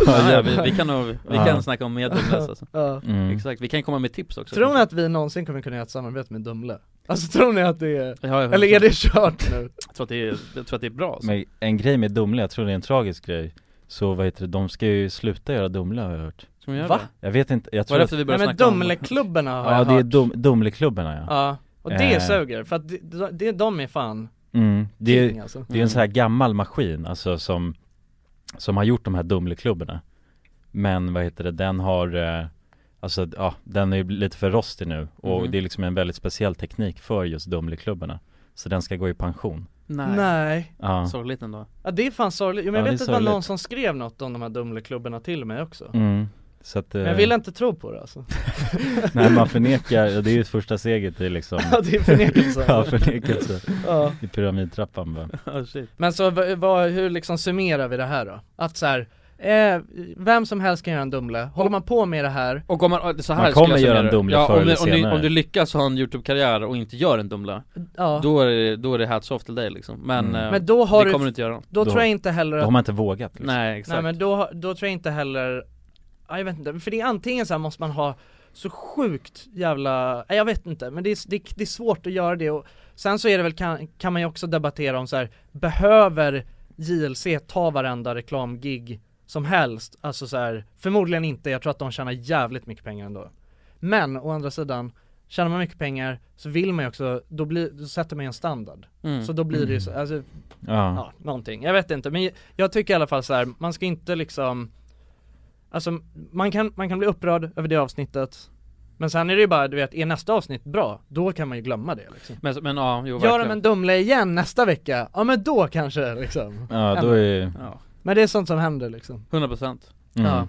Ja, ja, vi, vi kan nog, vi Ja. kan snacka om mer Dumles alltså ja. mm. Exakt, vi kan komma med tips också Tror ni att vi någonsin kommer kunna göra ett samarbete med Dumle? Alltså tror ni att det är, Ja, eller är det kört nu? Jag tror att det är, jag tror att det är bra alltså. Men en grej med Dumle, jag tror det är en tragisk grej Så vad heter det, de ska ju sluta göra Dumle har jag hört Ska man göra Va? det? Jag vet inte, jag Var tror det att, efter vi Nej började men snacka om Dumleklubbarna har Ja jag det är hört dum, Dumleklubbarna ja Ja, och det Eh. suger, för att det, det, de är fan mm. Det är, king alltså. det är en sån här gammal maskin alltså som Som har gjort de här Dumleklubbarna Men vad heter det, den har eh, Alltså ja, den är ju lite för rostig nu. Och Mhm. det är liksom en väldigt speciell teknik för just Dumleklubbarna Så den ska gå i pension. Nej, Nej, Ja, sorgligt ändå. Ja det är fan sorgligt, Jo, men Ja, jag vet att det var någon som skrev något om de här Dumleklubbarna till mig också. Mm. Så att, Men jag eh, vill inte tro på det alltså Nej man förnekar, det är ju första steget till liksom Ja det är förnekelse Ja förnekelse ja. i pyramidtrappan bara. oh, shit. Men så vad, hur liksom summerar vi det här då? Att så här, eh, vem som helst kan göra en Dumle, håller man på med det här Och om man, så här Man kommer jag göra en Dumle ja, förr eller du, om, du, senare. om du lyckas ha en YouTube-karriär och inte gör en Dumle Ja, Då är det, då är det hats off till dig liksom Men, Mm. eh, men då har det du, kommer du inte göra då, Då- tror jag inte heller Då att har man inte vågat liksom. Nej exakt Nej men då, då tror jag inte heller, ja, jag vet inte, för det är antingen så här måste man ha så sjukt jävla, nej, jag vet inte, men det är, det, det är svårt att göra det och sen så är det väl, kan, kan man ju också debattera om så här, behöver JLC ta varenda reklamgig som helst? Alltså så här, förmodligen inte, jag tror att de tjänar jävligt mycket pengar ändå. Men å andra sidan, tjänar man mycket pengar så vill man ju också, då, blir, då sätter man ju en standard. mm. Så då blir det ju så, alltså Ja, ja, någonting. Jag vet inte, men jag tycker i alla fall så här, man ska inte liksom Alltså, man kan, man kan bli upprörd över det avsnittet Men sen är det ju bara, du vet, är nästa avsnitt bra, då kan man ju glömma det liksom. Men, men ja, jo Gör de en Dumle igen nästa vecka, ja men då kanske liksom. Ja då är Ja, Men det är sånt som händer liksom. 100% mm. Ja.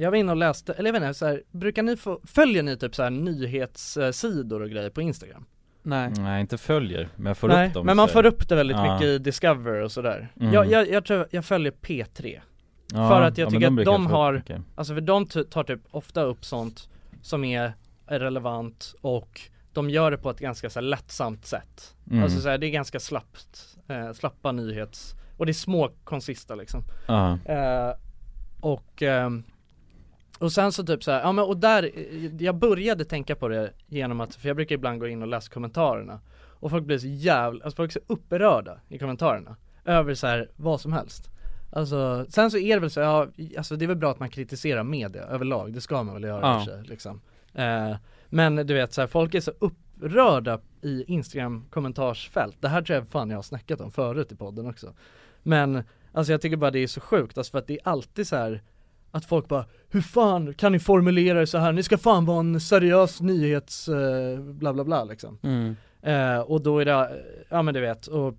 jag var inne och läste, eller jag vet inte, så här, brukar ni få, följer ni typ så här nyhetssidor och grejer på Instagram? Nej. Nej, inte följer, men jag får Nej, upp dem. men man får upp det väldigt Ja. mycket i Discover och sådär. Mm. Jag, jag, jag tror, jag följer P3 Ja, För att jag ja, tycker att de få upp har, mycket. alltså för de tar typ ofta upp sånt som är relevant och de gör det på ett ganska så här, lättsamt sätt. Mm. Alltså så här, det är ganska slappt, eh, slappa nyhets, och det är små konsista liksom. Ja. Eh, och, ehm, och sen så typ så här, ja men och där, jag började tänka på det genom att, för jag brukar ibland gå in och läsa kommentarerna. Och folk blir så jävla, alltså folk är så upprörda i kommentarerna över så här vad som helst. Alltså, sen så är det väl så, ja, alltså det är väl bra att man kritiserar media överlag, det ska man väl göra Ja. sig liksom. Eh, Men du vet så här, folk är så upprörda i Instagram kommentarsfält, det här tror jag fan jag har snackat om förut i podden också. Men, alltså jag tycker bara det är så sjukt, alltså för att det är alltid så här att folk bara, hur fan kan ni formulera det så här? Ni ska fan vara en seriös nyhets eh, bla bla bla liksom Mm. eh, Och då är det, ja men du vet, och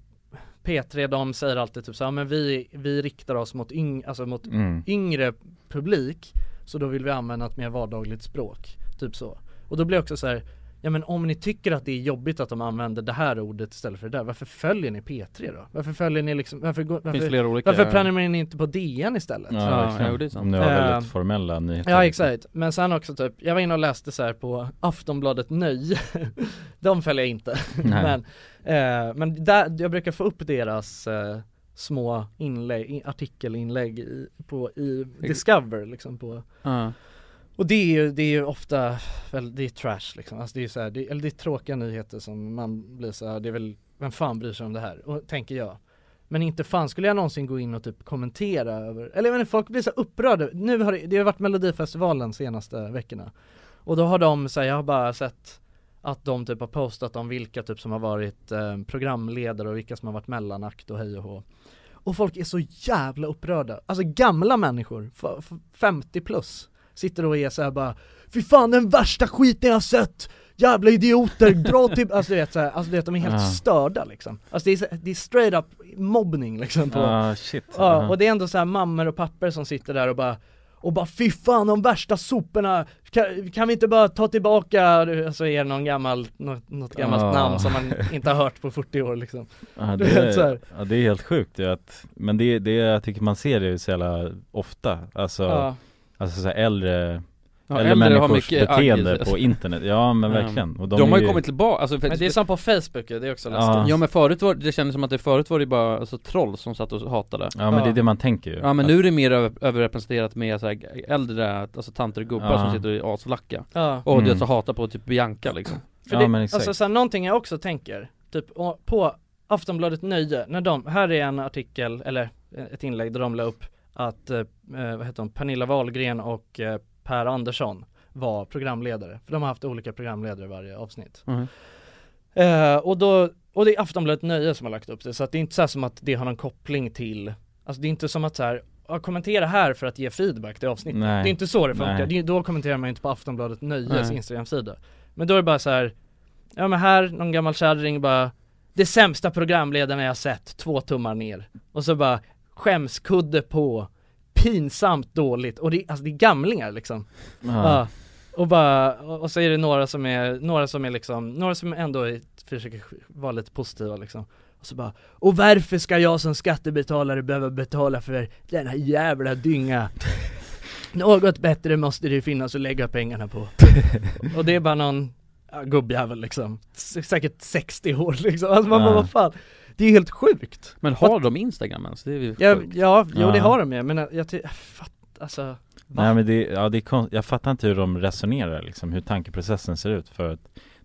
P3 de säger alltid typ så här, men vi, vi riktar oss mot, yng, alltså mot Mm. yngre publik Så då vill vi använda ett mer vardagligt språk, typ så Och då blir det också så här, ja men om ni tycker att det är jobbigt att de använder det här ordet istället för det där, varför följer ni P3 då? Varför följer ni liksom, varför, går- varför, olika- varför prenumererar ni inte på DN istället? Ja, Ja, sant. Om ni har väldigt Eh, formella nyheter Ja exakt, men sen också typ, jag var inne och läste så här på Aftonbladet Nöje De följer jag inte, Nej. men, eh, men där, jag brukar få upp deras eh, små inlägg, i- artikelinlägg i, på, i Discover liksom på Ja. Och det är ju, det är ju ofta, väl, det är trash liksom, alltså det är ju så här, det, eller det är tråkiga nyheter som man blir så här, det är väl, vem fan bryr sig om det här? Och, tänker jag. Men inte fan skulle jag någonsin gå in och typ kommentera över, eller jag vet inte, folk blir så upprörda, nu har det, det har varit melodifestivalen senaste veckorna. Och då har de, så här, jag har bara sett att de typ har postat om vilka typ som har varit eh, programledare och vilka som har varit mellanakt och hej och hå. Och folk är så jävla upprörda, alltså gamla människor, 50 plus. Sitter och är såhär bara Fy fan den värsta skiten jag har sett! Jävla idioter, dra till... Alltså du vet såhär, alltså du vet de är helt Ja. störda liksom Alltså det är, det är straight up mobbning liksom på Ah, shit. Ja, och det är ändå så här mammor och papper som sitter där och bara och bara fy fan de värsta soporna, kan, kan vi inte bara ta tillbaka, alltså är det någon gammal, något, något gammalt Ah. namn som man inte har hört på 40 år liksom Ja Du det, är, ja, det är helt sjukt ju att, men det, det, jag tycker man ser det så jävla ofta, alltså, Ja. Alltså så här äldre Ja, har människors mycket beteende aggressiv- på internet, ja men Ja. verkligen och De, är har ju kommit tillbaka, alltså för, Men det är som på Facebook det är också Ja. läskigt Ja men förut var det kändes som att det förut var det bara alltså, troll som satt och hatade Ja men det är det man tänker ju Ja men Att- nu är det mer över, överrepresenterat med så här, äldre, alltså tanter och gubbar Ja. som sitter i aslacka Ja. Och Mm. det så hatar på typ Bianca liksom För Ja, det, men exakt. alltså så här, någonting jag också tänker, typ på Aftonbladet Nöje, när de, här är en artikel, eller eh, ett inlägg där de la upp att, eh, eh, vad heter de, Pernilla Wahlgren och eh, Per Andersson var programledare, för de har haft olika programledare i varje avsnitt Mhm. eh, Och då, och det är Aftonbladet Nöje som har lagt upp det, så att det är inte så här som att det har någon koppling till Alltså det är inte som att så här, ja, kommentera här för att ge feedback till avsnittet Nej. Det är inte så det funkar, det, då kommenterar man inte på Aftonbladet Nöjes Nej. Instagram-sida Men då är det bara så här. Ja men här, någon gammal kärring bara Det sämsta programledarna jag sett, två tummar ner Och så bara Skämskudde på Pinsamt dåligt, och det, alltså det är gamlingar liksom. Ja. Och bara, och så är det några som är, några som är liksom, några som ändå är, försöker vara lite positiva liksom. Och så bara, och varför ska jag som skattebetalare behöva betala för denna jävla dynga? Något bättre måste det finnas att lägga pengarna på. Och det är bara någon ja, gubbjävel liksom, S- säkert 60 år liksom, alltså man bara Ja. vad fan Det är helt sjukt Men har de Instagram ens? Det är ju Ja, sjukt. ja jo det Ja. har de ju, men jag, ty- jag fatt, alltså va? Nej men det, ja, det är konst, jag fattar inte hur de resonerar liksom, hur tankeprocessen ser ut för att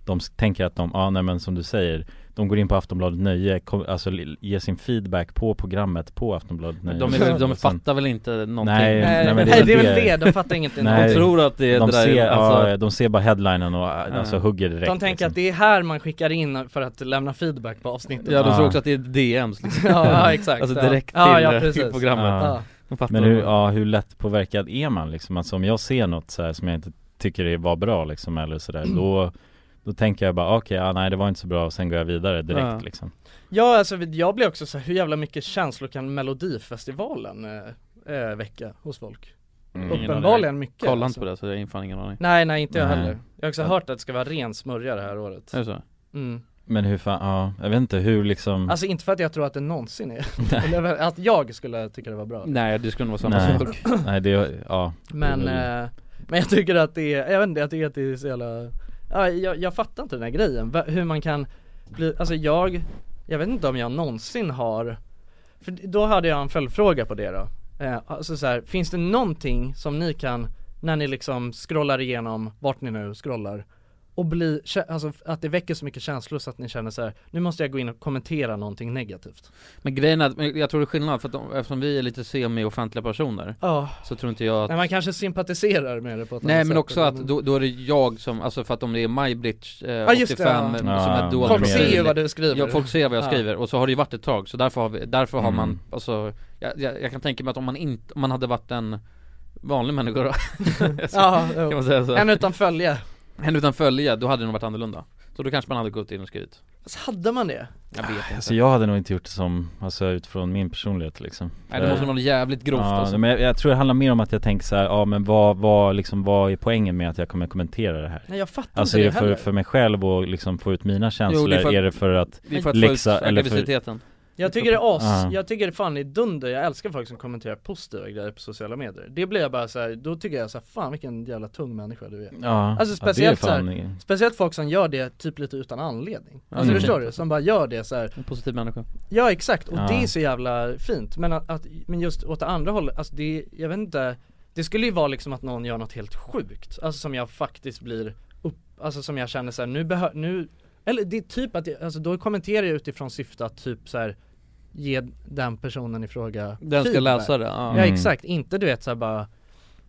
de tänker att de, ja nej men som du säger, de går in på Aftonbladet Nöje, kom, alltså ger sin feedback på programmet på Aftonbladet Nöje De, är, de sen- fattar väl inte någonting? Nej, Nej, nej, men nej, det är det är väl det. de fattar ingenting Nej. De tror att det är de det där, ser, alltså, ja, de ser bara headlinen och alltså hugger direkt De tänker liksom. att det är här man skickar in för att lämna feedback på avsnittet Ja de Ja. tror också att det är DMs liksom Ja, ja, exakt Alltså ja. direkt ja, till, ja, till programmet Ja. Ja. Men hur, ja, hur lätt påverkad är man liksom? Alltså om jag ser något så här som jag inte tycker det var bra liksom eller sådär, då Då tänker jag bara okej, ja, nej det var inte så bra och sen går jag vidare direkt Ja. liksom Ja alltså jag blir också så här, hur jävla mycket känslor kan melodifestivalen eh, eh, väcka hos folk? Mm. Uppenbarligen mycket Kolla alltså. inte på det så jag har fan ingen aning Nej nej inte jag Nej. heller Jag har också Ja. hört att det ska vara ren smörja det här året Är det så? mm. Men hur fan, ja, jag vet inte hur liksom Alltså inte för att jag tror att det någonsin är, eller att jag skulle tycka det var bra Nej det skulle nog vara samma sak Nej det, ja Men, eh, Men jag tycker att det är, jag vet inte, jag tycker att det är så jävla Ja, jag, jag fattar inte den här grejen, Va- hur man kan bli, alltså jag, jag vet inte om jag någonsin har För då hade jag en följdfråga på det då. Eh, Alltså så här, finns det någonting som ni kan, när ni liksom scrollar igenom, vart ni nu scrollar och bli, alltså att det väcker så mycket känslor så att ni känner så här, nu måste jag gå in och kommentera någonting negativt Men grejen är att, jag tror det är skillnad för att de, eftersom vi är lite semi-offentliga personer Ja. Så tror inte jag att Nej man kanske sympatiserar med det på ett Nej annat men sätt, också att då, då är det jag som, alltså för att om det är MyBlitch eh, Ja, just det, 85 ja. som Ja, är Folk ser ju vad du skriver. Ja folk ser vad jag Ja. skriver och så har det ju varit ett tag så därför har vi, därför har Mm. man, alltså jag, jag, jag kan tänka mig att om man inte, om man hade varit en vanlig människa då Ja, Kan man säga så? en utan följe En utan följe, då hade det nog varit annorlunda Så då kanske man hade gått in och skrivit Fast hade man det? Jag vet inte Alltså jag hade nog inte gjort det som, alltså utifrån min personlighet liksom Nej det måste vara jävligt grovt ja, alltså. men jag, jag tror det handlar mer om att jag tänker så här, ja men vad, vad liksom, vad är poängen med att jag kommer kommentera det här? Nej jag fattar Alltså är inte det det för, heller för mig själv och liksom få ut mina känslor? Jo, det är för att- är det för att det är för att läxa eller för Jag tycker det är as, Ja. jag tycker det fan är dunder, jag älskar folk som kommenterar positiva grejer på sociala medier Det blir jag bara så här, då tycker jag så här, fan vilken jävla tung människa du är Ja, Alltså ja, speciellt så fan- här, speciellt folk som gör det typ lite utan anledning Alltså Mm. förstår du? Som bara gör det så här. En positiv människa Ja exakt, och Ja. det är så jävla fint Men att, att, men just åt det andra hållet, alltså det, jag vet inte Det skulle ju vara liksom att någon gör något helt sjukt, alltså som jag faktiskt blir upp, alltså som jag känner så här, nu behöver, nu Eller det är typ att, jag, alltså då kommenterar jag utifrån syfte att typ så här Ge den personen i fråga Den ska feedback. läsa det, ja. Ja Mm. exakt, inte du vet så här bara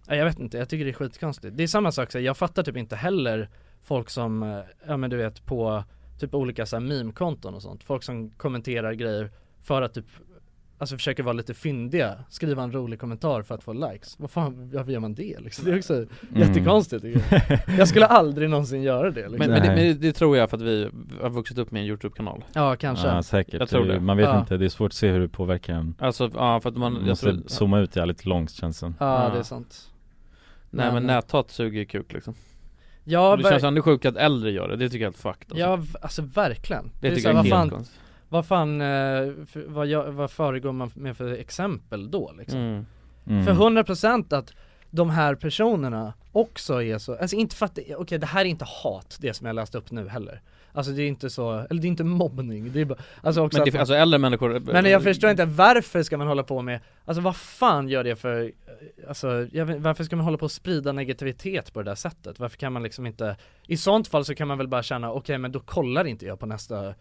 ja, Jag vet inte, jag tycker det är skitkonstigt Det är samma sak, så här, jag fattar typ inte heller folk som, eh, ja men du vet på typ olika så här meme-konton och sånt Folk som kommenterar grejer för att typ Alltså försöker vara lite fyndiga, skriva en rolig kommentar för att få likes Vad fan, varför gör man det liksom? Det är också jättekonstigt tycker jag Jag skulle aldrig någonsin göra det liksom. Men, men, det, men det, det tror jag för att vi har vuxit upp med en YouTube-kanal Ja kanske Ja säkert, Jag tror Det- det. man vet Ja. inte, det är svårt att se hur det påverkar en Alltså, ja för att man, Man jag måste tror, zooma ut jävligt långt känns det. Ja Ja. det är sant Nej men Men- näthat suger ju kuk liksom Ja, Och Det ver- känns ändå sjukt att äldre gör det, det tycker jag är helt fucked alltså. ja alltså verkligen Det är tycker jag är helt konstigt Vad fan, eh, för, vad, gör- vad föregår man med för exempel då liksom? mm. Mm. För 100% att de här personerna också är så, alltså inte för att, det- okej det här är inte hat det som jag läste upp nu heller Alltså det är inte så, eller det är inte mobbning, det är bara, alltså också Men att det, man- alltså äldre människor Men jag förstår inte, varför ska man hålla på med, alltså vad fan gör det för, alltså jag vet, varför ska man hålla på och sprida negativitet på det där sättet? Varför kan man liksom inte, i sånt fall så kan man väl bara känna, okej men då kollar inte jag på nästa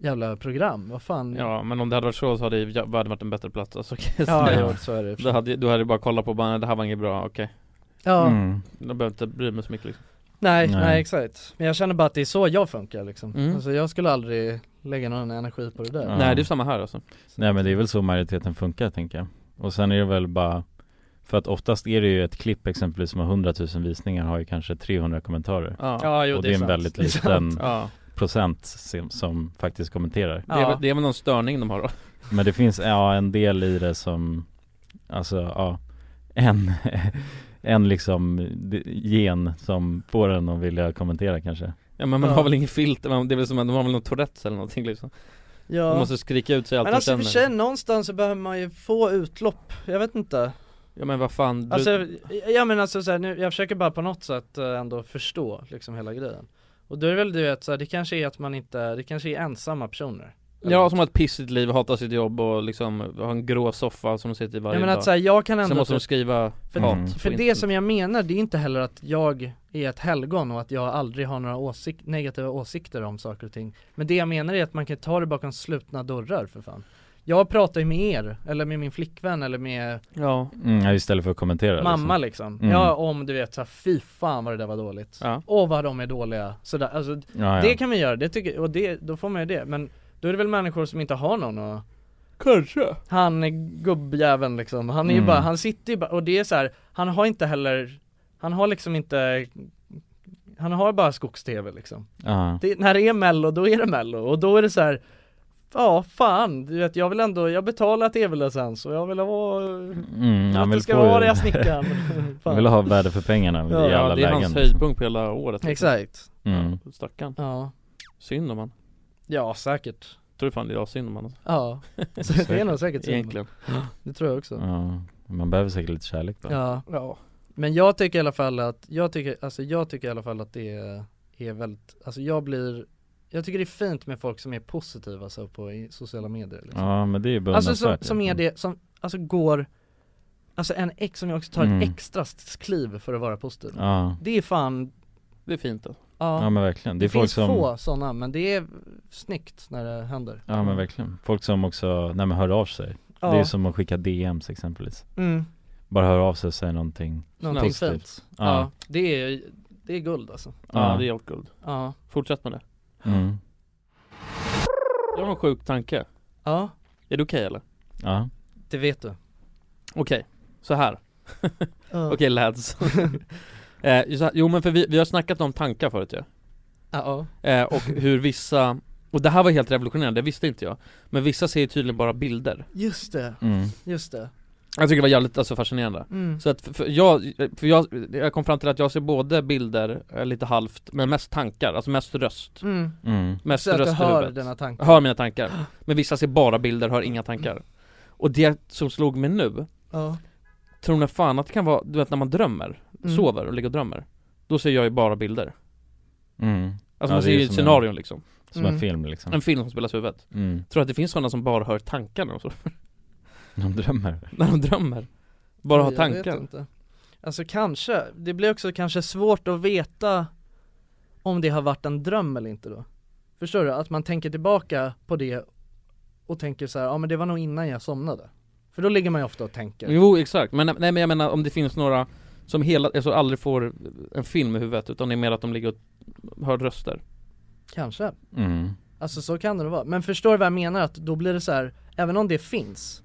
jävla program, vad fan Ja men om det hade varit så så hade ju världen varit en bättre plats alltså, Ja, ja. jo, så är det Då hade, då hade du bara kollat på bara, "Nej, det här var inget bra, okej Ja, Mm. Då behöver inte bry mig så mycket liksom nej, Nej. nej exakt Men jag känner bara att det är så jag funkar liksom Mm. Alltså jag skulle aldrig lägga någon energi på det där Ja. Nej det är samma här alltså Nej men det är väl så majoriteten funkar tänker jag Och sen är det väl bara För att oftast är det ju ett klipp exempelvis som har 100 000 visningar har ju kanske 300 kommentarer Ja, Ja, jo Och det är är en sant. väldigt liten sant. ja. Procent som, som faktiskt kommenterar. Det, är, Ja. väl- det är väl någon störning de har då. Men det finns, ja en del i det som Alltså ja En En liksom gen som får en att vilja kommentera kanske. Ja men man Ja. har väl ingen filter, man- det är väl som att de har väl någon Tourettes eller någonting liksom. Ja. Man måste skrika ut sig allt Men alltså för känner. sig, någonstans så behöver man ju få utlopp, jag vet inte. Ja men vad fan, du, Alltså, ja men alltså så här, nu, jag försöker bara på något sätt eh, ändå förstå liksom hela grejen Och då är det väl du vet så här, det kanske är att man inte, det kanske är ensamma personer. Ja som har ett pissigt liv, hatar sitt jobb och liksom har en grå soffa som de sitter i varje Jag menar dag. att så här, jag kan Sen ändå måste de typ- skriva För, hat Mm. för det som jag menar, det är inte heller att jag är ett helgon och att jag aldrig har några åsik- negativa åsikter om saker och ting. Men det jag menar är att man kan ta det bakom slutna dörrar för fan Jag pratar ju med er, eller med min flickvän eller med Ja, mm, Istället för att kommentera mamma liksom, Mm. Ja om du vet såhär, fy fan vad det där var dåligt Ja. Åh vad de är dåliga, sådär, alltså liksom. ja, ja. Det kan man göra, det tycker, och det, då får man ju det, men då är det väl människor som inte har någon och Kanske Han är gubbjäveln liksom, han är ju Mm. bara, han sitter ju bara, och det är så här, han har inte heller Han har liksom inte Han har bara skogs-tv liksom ja. det, När det är mello, då är det mello, och då är det så här. Ja fan, du vet jag vill ändå, jag betalar tv-licens och jag vill ha Mm, Att han vill ska få vara det jag snickar Han vill ha värde för pengarna Ja, i alla Ja det är lägen. hans höjdpunkt på hela året. Exakt. Mm. Ja, Stackarn, Ja, synd om han. Ja säkert. Tror fan det är synd om han. Alltså. Ja, så det är nog säkert så Egentligen. Det tror jag också. Ja, man behöver säkert lite kärlek bara Ja, Ja. Men jag tycker i alla fall att, jag tycker, alltså jag tycker i alla fall att det är, är väldigt, alltså jag blir jag tycker det är fint med folk som är positiva alltså, på i sociala medier liksom. Ja men det är ju Alltså som, som är det, som, alltså går Alltså en ex som jag också tar Mm. ett extra kliv för att vara positiv. Ja. Det är fan Det är fint då. Ja, Ja men verkligen, det det, är folk finns som få sådana men det är snyggt när det händer. Ja men verkligen, folk som också, nej men hör av sig. Ja. Det är som att skicka DMs exempelvis. Mm. Bara hör av sig och säga någonting Någonting positivt. fint Ja, Ja, det är, det är guld alltså. Ja, Ja. det är helt guld. Ja, Fortsätt med det mm. Jag har en sjuk tanke. Ja, Är det okej eller? ja. det vet du. Okej, så här. Okej lads. Eh, Jo men för vi, vi har snackat om tankar förut ju. Ja, eh, Och hur vissa Och det här var helt revolutionerande, det visste inte jag. Men vissa ser ju tydligen bara bilder. Just det, Mm. just det Jag tycker det var jävligt alltså, fascinerande mm. Så att för, för jag, för jag, jag kom fram till att jag ser både bilder, eh, lite halvt, men mest tankar, alltså mest röst Mm. Mm. Mest Så att du röst i hör huvudet. dina tankar Hör mina tankar Men vissa ser bara bilder, hör inga tankar Och det som slog mig nu, Ja, tror ni fan att det kan vara, du vet när man drömmer, Mm. sover och ligger och drömmer Då ser jag ju bara bilder Mm. Alltså Ja, man det ser ju ett som scenario liksom Som en Mm. film liksom En film som spelas i huvudet mm. Tror att det finns sådana som bara hör tankar när de, sover, De drömmer när de drömmer? Bara har jag vet tankar inte. Alltså kanske, det blir också kanske svårt att veta om det har varit en dröm eller inte då Förstår du? Att man tänker tillbaka på det och tänker så här, ja men det var nog innan jag somnade För då ligger man ju ofta och tänker Jo exakt, men nej men jag menar om det finns några som hela, alltså aldrig får en film i huvudet utan det är mer att de ligger och hör röster Kanske mm. Alltså så kan det vara, men förstår du vad jag menar? Att då blir det så här, även om det finns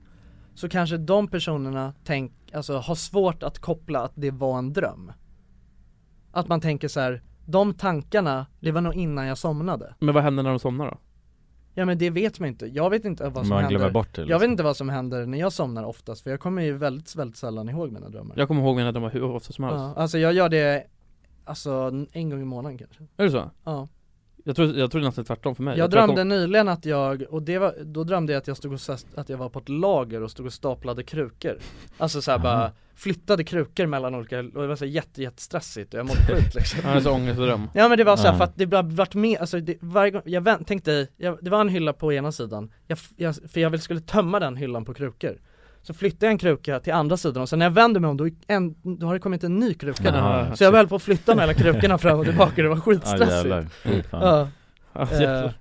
Så kanske de personerna tänk, alltså har svårt att koppla att det var en dröm. Att man tänker så här, de tankarna, det var nog innan jag somnade. Men vad händer när de somnar då? Ja men det vet man inte, jag vet inte vad som Man händer. glömmer bort det Jag liksom. vet inte vad som händer när jag somnar oftast, för jag kommer ju väldigt, väldigt sällan ihåg mina drömmar. Jag kommer ihåg mina drömmar hur ofta som helst. ja, Alltså jag gör det, alltså en gång i månaden kanske. Är det så? Ja Jag tror, jag tror nästan tvärtom för mig. Jag tror drömde kom- nyligen att jag, och det var, då drömde jag att jag stod och, att jag var på ett lager och stod och staplade krukor. Alltså såhär bara flyttade krukor mellan olika, och det var så jätte, jättestressigt och jag mådde skit liksom. Ja, det är så ångestdröm. Ja men det var så här, Ja. för att det bara vart med, alltså det, varje gång, jag vänt, tänkte, jag, det var en hylla på ena sidan, jag, jag, för jag skulle tömma den hyllan på krukor Så flyttade jag en kruka till andra sidan och sen när jag vänder mig om då, en, då har det kommit en ny kruka där. Så jag höll på att flytta mellan krukorna fram och tillbaka, det var skitstressigt. Ja. Ja, Eh,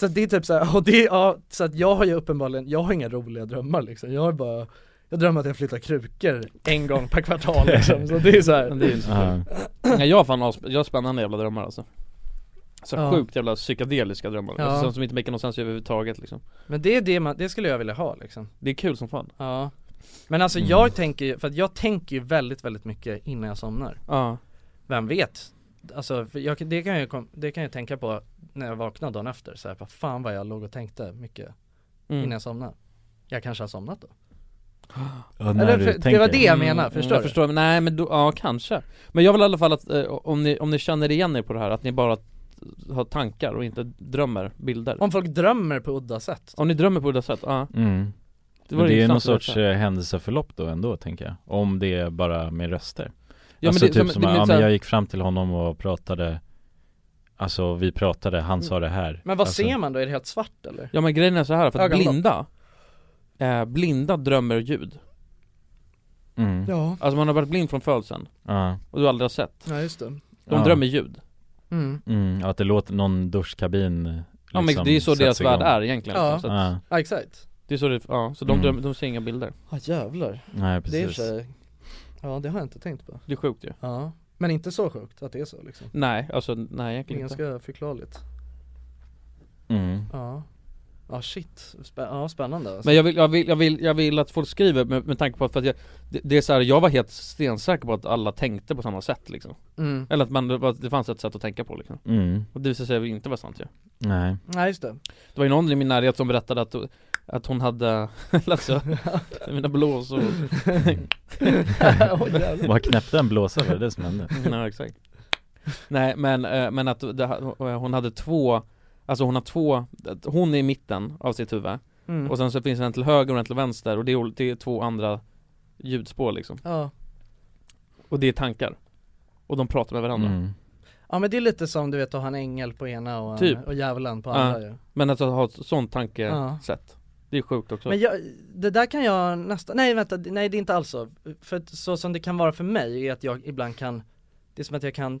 så det är typ såhär, och det, ja, så att jag har ju uppenbarligen, jag har inga roliga drömmar liksom, jag har bara Jag drömmer att jag flyttar krukor en gång per kvartal liksom, så det är så här. Men det är ju så Ja. Nej, jag har fan jag har spännande jävla drömmar alltså Så Ja. sjukt jävla psykedeliska drömmar, Ja. alltså, som inte make någon sens överhuvudtaget liksom Men det är det man, det skulle jag vilja ha liksom Det är kul som fan Ja Men alltså Mm. jag tänker ju, för att jag tänker ju väldigt, väldigt mycket innan jag somnar Ja Vem vet? Alltså jag, det, kan jag, det kan jag tänka på när jag vaknar dagen efter, så här, vad fan vad jag låg och tänkte mycket mm. innan jag somnade Jag kanske har somnat då Ja, Eller för, det var det jag menar, mm, förstår Jag du? förstår, men nej men då, ja kanske Men jag vill i alla fall att, eh, om, ni, om ni känner igen er på det här, att ni bara har tankar och inte drömmer bilder. Om folk drömmer på udda sätt. Om ni drömmer på det sätt, ja. Mm. Det var Men det är någon sorts veta. eh, händelseförlopp då ändå tänker jag. Om det är bara med röster. Ja, Alltså men det, typ som, som, det ja, men jag gick fram till honom och pratade. Alltså vi pratade, han sa det här. Men vad alltså, ser man då? Är det helt svart eller? Ja men grejen är så här för att Ögonlock. blinda eh, Blinda drömmer ljud. Mm. Ja. Alltså man har varit blind från födseln. Ja, och du aldrig har sett. Ja just det. De Ja. drömmer ljud Mm, mm. Att det låter någon duschkabin liksom Ja men det är så sätts deras värld är egentligen Ja. liksom, så att, Ja, exakt. Det är så det, ja, så de, Mm. de ser inga bilder. Ja jävlar, nej det är precis för sig Ja det har jag inte tänkt på. Det är sjukt ju. Ja Men inte så sjukt att det är så liksom. Nej, alltså nej Det är egentligen inte. ganska förklarligt. Mm. Ja Ja shit, Spä- ja spännande alltså. Men jag vill, jag vill, jag vill, jag vill att folk skriver med, med tanke på att, för att jag, det, det är så här, jag var helt stensäker på att alla tänkte på samma sätt liksom mm. Eller att man, det fanns ett sätt att tänka på liksom Mm. Och det visade sig inte vara sant ju Nej Nej just det Det var ju någon i min närhet som berättade att, att hon hade, alltså, mina blåsor. Vad knäppte en blåsa var det det som hände? Nej exakt Nej men, eh, men att det, hon hade två Alltså hon har två, hon är i mitten av sitt huvud mm. Och sen så finns det en till höger och en till vänster och det är, det är två andra ljudspår liksom Ja Och det är tankar Och de pratar med varandra Mm. Ja men det är lite som du vet att ha en ängel på ena och, Typ. och djävulen på Ja. andra ju Men att ha ett sånt Ja. tankesätt Det är sjukt också Men jag, det där kan jag nästan, nej vänta, nej det är inte alls så. För så som det kan vara för mig är att jag ibland kan, det är som att jag kan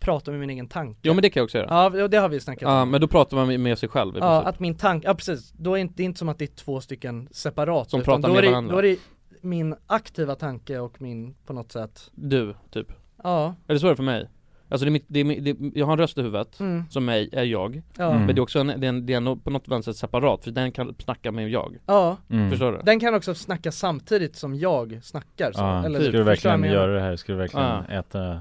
prata med min egen tanke. Jo men det kan jag också göra. Ja det har vi snackat Ja om. men då pratar man med- sig själv i Ja, princip. att min tanke, ja precis, då är det inte som att det är två stycken separata Som pratar med det, varandra. Då är det min aktiva tanke och min, på något sätt Du, typ. Ja. Eller så är det för mig Alltså det är mitt, det är, det, jag har en röst i huvudet, Mm. som mig är jag Ja. Mm. Men det är också en, det är, en, det är en, på något vänster separat, för den kan snacka med jag Ja, Mm. Förstår du? den kan också snacka samtidigt som jag snackar så, Ja, eller ska du verkligen göra det här? Ska du verkligen Ja. äta,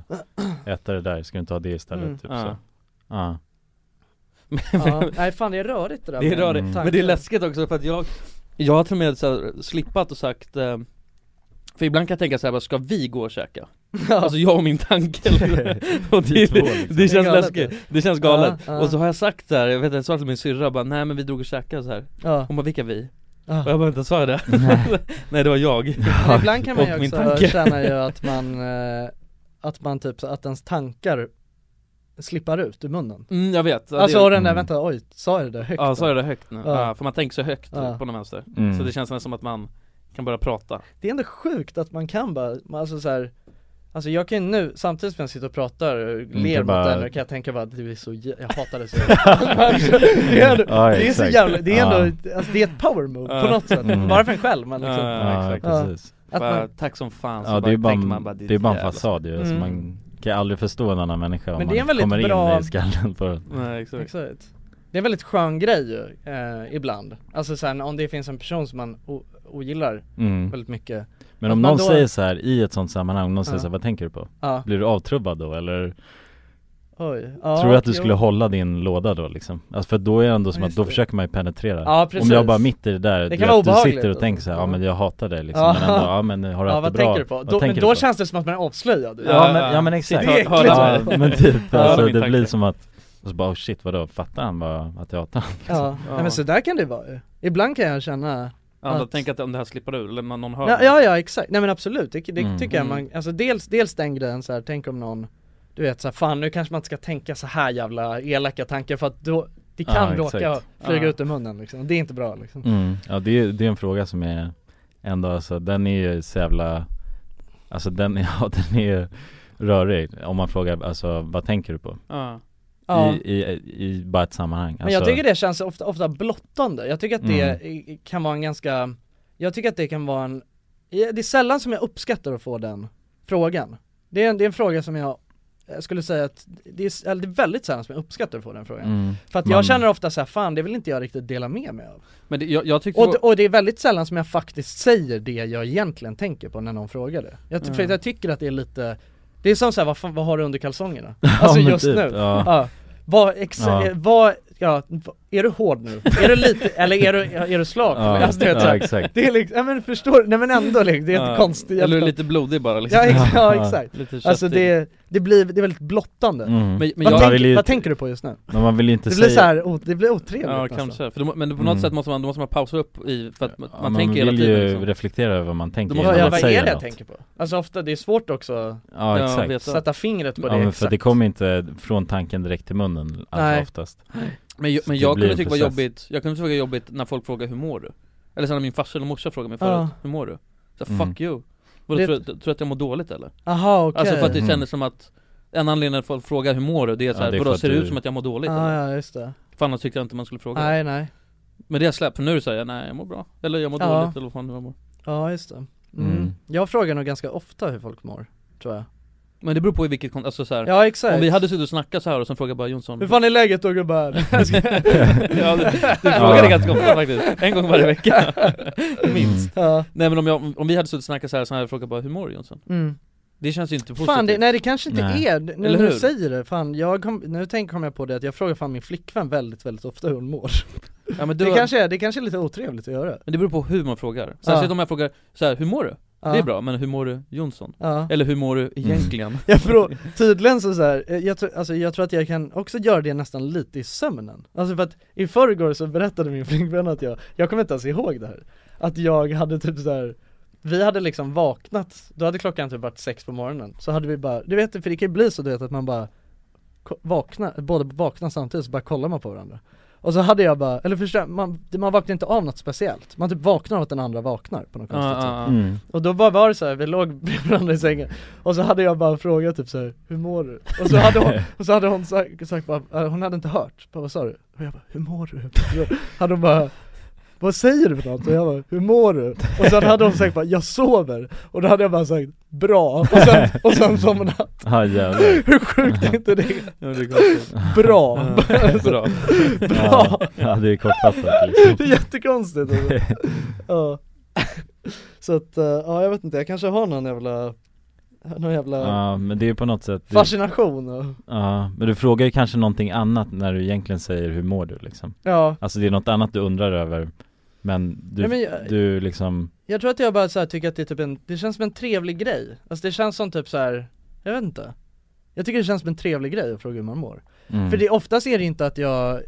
äta det där? Ska du inte ha det istället? Mm. Typ Ja. så Ja Ja, nej fan det är rörigt det där Det är rörigt, Mm. men det är läskigt också för att jag Jag har till och med så här, slippat och sagt eh, För ibland kan jag tänka så här, bara, ska vi gå och käka? Alltså jag och min tanke och det, liksom. det Det är känns läskigt, det. det känns galet Ja, ja. Och så har jag sagt så här, jag vet inte, jag sa till min syrra bara, nej men vi drog och käkade så här. Ja, Hon bara, vilka vi? ja. Och jag bara, inte sa jag det? nej det var jag Men ibland kan man ju också tanke. känna ju att man, eh, att man typ, att ens tankar slippar ut ur munnen Mm, jag vet, ja, Alltså det, den där, Mm. vänta oj, sa jag det högt? Ja, sa jag det högt nu? Ja. Ja. för man tänker så högt Ja. på någon vänster Mm. Så det känns nästan som att man kan börja prata Det är ändå sjukt att man kan bara, alltså så här, Alltså jag kan ju nu, samtidigt som jag sitter och pratar och Inte ler mot bara- den, kan jag tänka bara att det är så, jag hatar det så det, är ändå, Ja, det är så jävla, det är Ja. ändå, alltså det är ett power move på Ja. något sätt, Mm. bara för en själv men liksom Ja, Ja, exakt. Ja. precis Att bara, man, Tack som fan, så Ja det är bara, tänker en- man bara, det är bara en fasad ju, alltså Mm. man kan aldrig förstå en annan människa om Men man det är en väldigt kommer bra- in i skallen på den Nej exakt exakt Det är en väldigt skön grej ju, eh, ibland Alltså sen om det finns en person som man ogillar mm. väldigt mycket Men om någon då- säger så här i ett sånt sammanhang, om någon säger så här, vad tänker du på? Blir du avtrubbad då eller? oj ja, tror du att du jo. skulle hålla din låda då liksom? Alltså för då är det ändå som att då försöker man ju penetrera Ja. Om jag bara mitt i det där, Det du, kan du obehagligt, sitter och tänker så här, ja men jag hatar dig liksom, Ja. men ändå, ja men har du Ja haft vad det bra? tänker du på? Vad Då, tänker men du då på? känns det som att man är avslöjad Ja, men, ja. men exakt, Det är ja, men typ, alltså det blir som att och så bara oh shit vadå, fattar han bara att jag hatar honom? Ja, Ja. Nej, men så där kan det vara ju. Ibland kan jag känna Ja, att... att... tänk att om det här slipper ur, eller man- någon hör ja, ja, ja exakt, nej men absolut, det, det Mm. tycker jag Mm. man, alltså dels, dels den grejen så här, tänk om någon Du vet så här, fan nu kanske man inte ska tänka så här jävla elaka tankar för att då Det kan Ja, råka flyga Ja. ut ur munnen liksom, det är inte bra liksom Mm. Ja det är, det är en fråga som är ändå alltså, den är ju så jävla Alltså den, ja den är ju rörig om man frågar alltså vad tänker du på? Ja. Ja. I, i, i bara ett sammanhang. Men jag alltså, tycker det känns ofta, ofta blottande, jag tycker att det i- kan vara en ganska Jag tycker att det kan vara en Det är sällan som jag uppskattar att få den frågan. Det är en, det är en fråga som jag jag skulle säga att det är, eller det är väldigt sällan som jag uppskattar att få den frågan. Mm. För att Man- jag känner ofta så här, fan det vill inte jag riktigt dela med mig av. Men det, jag, jag tycker och, det- och det är väldigt sällan som jag faktiskt säger det jag egentligen tänker på när någon frågar det. Jag, För Mm. jag tycker att det är lite Det är som såhär, vad, fan, vad har du under kalsongerna? Alltså men just typ, nu, ja. ja. Vad, exa- Ja. eh, vad, ja, är du hård nu? Är du lite, eller är du, är du slak? Ja, alltså, du vet, ja exakt det är liksom, ja men förstår nej men ändå liksom, det är Ja. inte konstigt Eller jävla- lite blodig bara liksom Ja, ex- ja Ja. exakt, Lite alltså det, det blir, det är väldigt blottande mm. Men, men vad, jag, man tänk, vill ju- vad tänker du på just nu? Men man vill ju inte Det säga blir så här, o- det blir otrevligt Ja nästan. kanske, för då, men på något Mm. sätt måste man, då måste man pausa upp i, för att man, Ja, man man tänker hela vill tiden ju liksom. reflektera över vad man tänker man- Ja, man vad är det jag något. tänker på? Alltså ofta, det är svårt också Ja Ja, exakt jag. sätta fingret på Ja det men exakt för det kommer inte från tanken direkt till munnen alltså Nej. oftast Men, jag- Så men det jag kunde tycka var jobbigt, jag kunde tycka var jobbigt när folk frågar hur mår du? Eller sen när min farsa eller morsa frågade mig förut, Ja. hur mår du? Så Mm. fuck you Vadå, Det- tror, du- tror du att jag mår dåligt eller? Aha okej Alltså för att det Mm. kändes som att En anledning att folk frågar hur mår du? Det är såhär, Ja, vadå ser det du- ut som att jag mår dåligt Ja eller? ja just det, För annars tyckte jag inte man skulle fråga nej nej, Men det har jag släppt, för nu säger jag nej jag mår bra Eller jag mår Ja. dåligt eller vad fan jag mår ja just det mm. Mm. Jag frågar nog ganska ofta hur folk mår, tror jag Men det beror på i vilket kon- alltså såhär Ja exakt. Om vi hade suttit och snackat så här och sen frågade bara Jonsson Hur fan är läget då gubbar? Ja, du, du frågar det ganska ofta faktiskt, en gång varje vecka. Minst. Ja, Nej men om, jag, om vi hade suttit och snackat så här så hade jag frågat bara hur mår du Jonsson? mm. Det känns ju inte positivt Fan det, nej det kanske inte Nej. är, nu när du säger det, fan jag kom, nu tänker kom jag på det att jag frågar fan min flickvän väldigt väldigt ofta hur hon mår. Ja, men, du, Det kanske är, det kanske är lite otrevligt att göra. Men det beror på hur man frågar. Särskilt om jag frågar så här, hur mår du? Ja. Det är bra, men hur mår du Jonsson? Ja. Eller hur mår du egentligen? Jag frå, tydligen så, så här, eh, jag, tror, alltså, jag tror att jag kan också göra det nästan lite i sömnen Alltså för att i förrgår så berättade min flickvän att jag, jag kommer inte ens ihåg det här Att jag hade typ så här vi hade liksom vaknat, då hade klockan typ varit sex på morgonen Så hade vi bara, du vet för det kan ju bli så du vet att man bara vaknar, båda vaknar samtidigt så bara kollar man på varandra Och så hade jag bara, eller förstår man, man vaknar inte av något speciellt Man typ vaknar av att den andra vaknar på något konstigt sätt ja. Mm. Och då bara var det så här, vi låg bredvid varandra i sängen Och så hade jag bara frågat typ så här, hur mår du? Och så hade hon, och så hade hon sagt, sagt bara, äh, hon hade inte hört, bara, vad sa du? Och jag bara, hur mår du? Så hade hon bara vad säger du för något? Och jag bara, hur mår du? Och sen hade hon sagt bara, jag sover Och då hade jag bara sagt, bra, och sen, och sen somnat Ja jävlar. Hur sjukt är inte det? Ja, det är. Bra! Bra. Bra! Ja, ja det är kortfattat liksom. Det är jättekonstigt alltså. ja. Så att, eh, ja jag vet inte, jag kanske har någon jävla, någon jävla Ja men det är på något sätt fascination och, Ja, men du frågar ju kanske någonting annat när du egentligen säger hur mår du liksom ja Alltså det är något annat du undrar över Men du, Nej, men jag- du liksom Jag tror att jag bara så här tycker att det är typ en, det känns som en trevlig grej. Alltså det känns som typ så här, jag vet inte. Jag tycker det känns som en trevlig grej att fråga hur man mår. Mm. För det, oftast är det inte att jag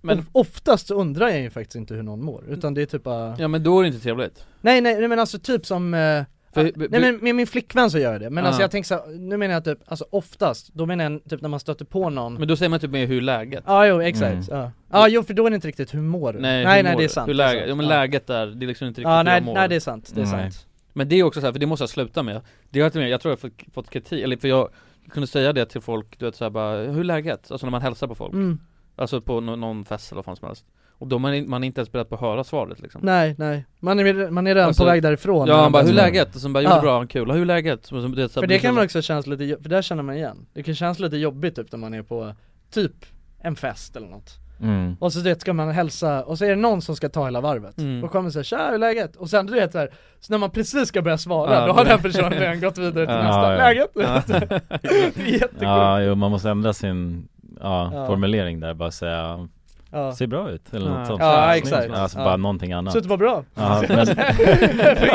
Men- of, Oftast så undrar jag ju faktiskt inte hur någon mår, utan det är typ bara Ja men då är det inte trevligt. Nej nej, nej men alltså typ som eh, För- ah, b- Nej men med min flickvän så gör jag det, men Ah. alltså jag tänker så här, nu menar jag typ, alltså oftast, då menar jag typ när man stöter på någon Men då säger man typ med hur läget Ja jo exakt, ja Ja jo för då är det inte riktigt hur mår du? Nej, nej, nej det är sant hur läget, ja men Ja. läget där, det är liksom inte riktigt Ja hur nej, jag mår nej det är sant, det är Nej. sant Men det är också så här, för det måste jag sluta med Det har jag, med, jag tror jag har fått, kritik, eller för jag kunde säga det till folk, du vet såhär bara, hur läget? Alltså när man hälsar på folk mm. Alltså på nå- någon fest eller vad fan som helst Och då man är man är inte ens beredd på att höra svaret liksom Nej nej, man är, man är redan Alltså, på väg därifrån Ja han bara, hur är läget? Och sen bara, jo Ja. det bra, kul, hur är läget? Så, så, det, så För det kan man också kännas lite, för där känner man igen Det kan kännas lite jobbigt typ när man är på, typ, en fest eller något mm. Och så du vet, ska man hälsa, och så är det någon som ska ta hela varvet Mm. Och kommer säga 'Tja, hur är läget?' Och sen du vet såhär, så när man precis ska börja svara, Ja, då har det- den personen redan gått vidare till Ja, nästa, ja. 'Läget?' Ja. Det är jättekul Ja jo man måste ändra sin ja, Ja. formulering där, bara säga ja. Ser bra ut eller Ja. något sånt Ja, exakt. Alltså Ja. bara någonting annat Så det var bra? Ja, men,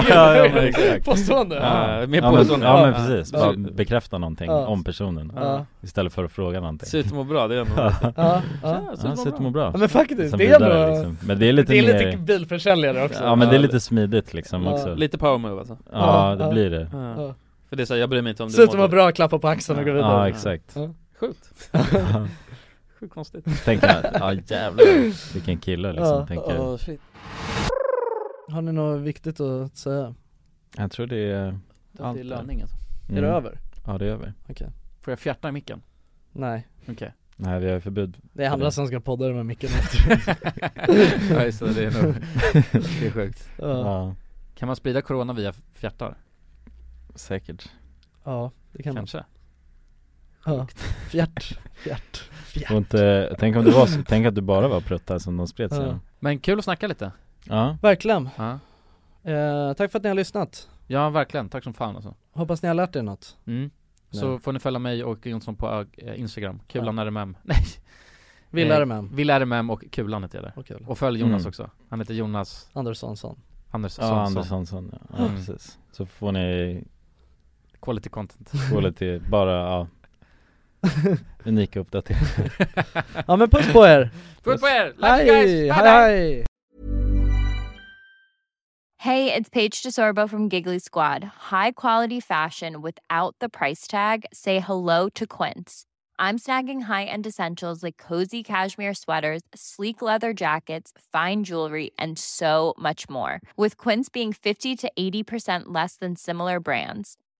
ja, ja, men exakt. Påstående? Ja, mer påstående. ja men precis, Ja. bara bekräfta någonting Ja. om personen Ja, Istället för att fråga någonting Ser ut att må bra, det är ändå Ja, ja, ja. ja ser ut att må bra ja men faktiskt, det är ändå, liksom. Men det är lite det är mer lite bilförsäljare också Ja men det är lite smidigt liksom Ja. också Lite power move alltså Ja Ja, det ja. blir det. För det är såhär, jag bryr mig inte om Ser ut att vara dåligt. bra, klappa på axeln och gå vidare Ja exakt. Sjukt Sjukt konstigt Tänk att, ja jävlar vilken kille liksom, Ja. tänker Åh, shit. Har ni något viktigt att säga? Jag tror det är Det Allt är där. löning alltså Är det över? Ja det är över Okej Får jag fjärta i micken? Nej, Okej Nej vi har förbud det är andra som ska podda med micken Ja just det, det är nog Det är sjukt ja. Ja, Kan man sprida corona via fjärtar? säkert ja, det kan man Kanske? ja. Fjärt, fjärt, Och inte, tänk om det var så, tänk att du bara var pruttar som de spred sig. Ja. Men kul att snacka lite. Ja, Verkligen, Ja, eh, tack för att ni har lyssnat. Ja verkligen, tack som fan alltså. Hoppas ni har lärt er något. Mm. Så Ja. får ni följa mig och Jonsson på äh, Instagram, Kulan RMM Nej. Vill Eh, RMM Vill RMM och Kulan heter jag där Och kul Och följ Jonas Mm. också, han heter Jonas Anderssonsson Andersson. Ja Anderssonsson ja, ja Mm. precis. Så får ni Quality content. Quality, bara ja Unika uppdateringar Ja men puss på er! Puss på er! Love Hej, you guys! Bye, hej bye. hej! Hey, it's Paige DeSorbo from Giggly Squad. High quality fashion without the price tag. Say hello to Quince. I'm snagging high-end essentials like cozy cashmere sweaters, sleek leather jackets, fine jewelry, and so much more. With Quince being 50 to 80% less than similar brands.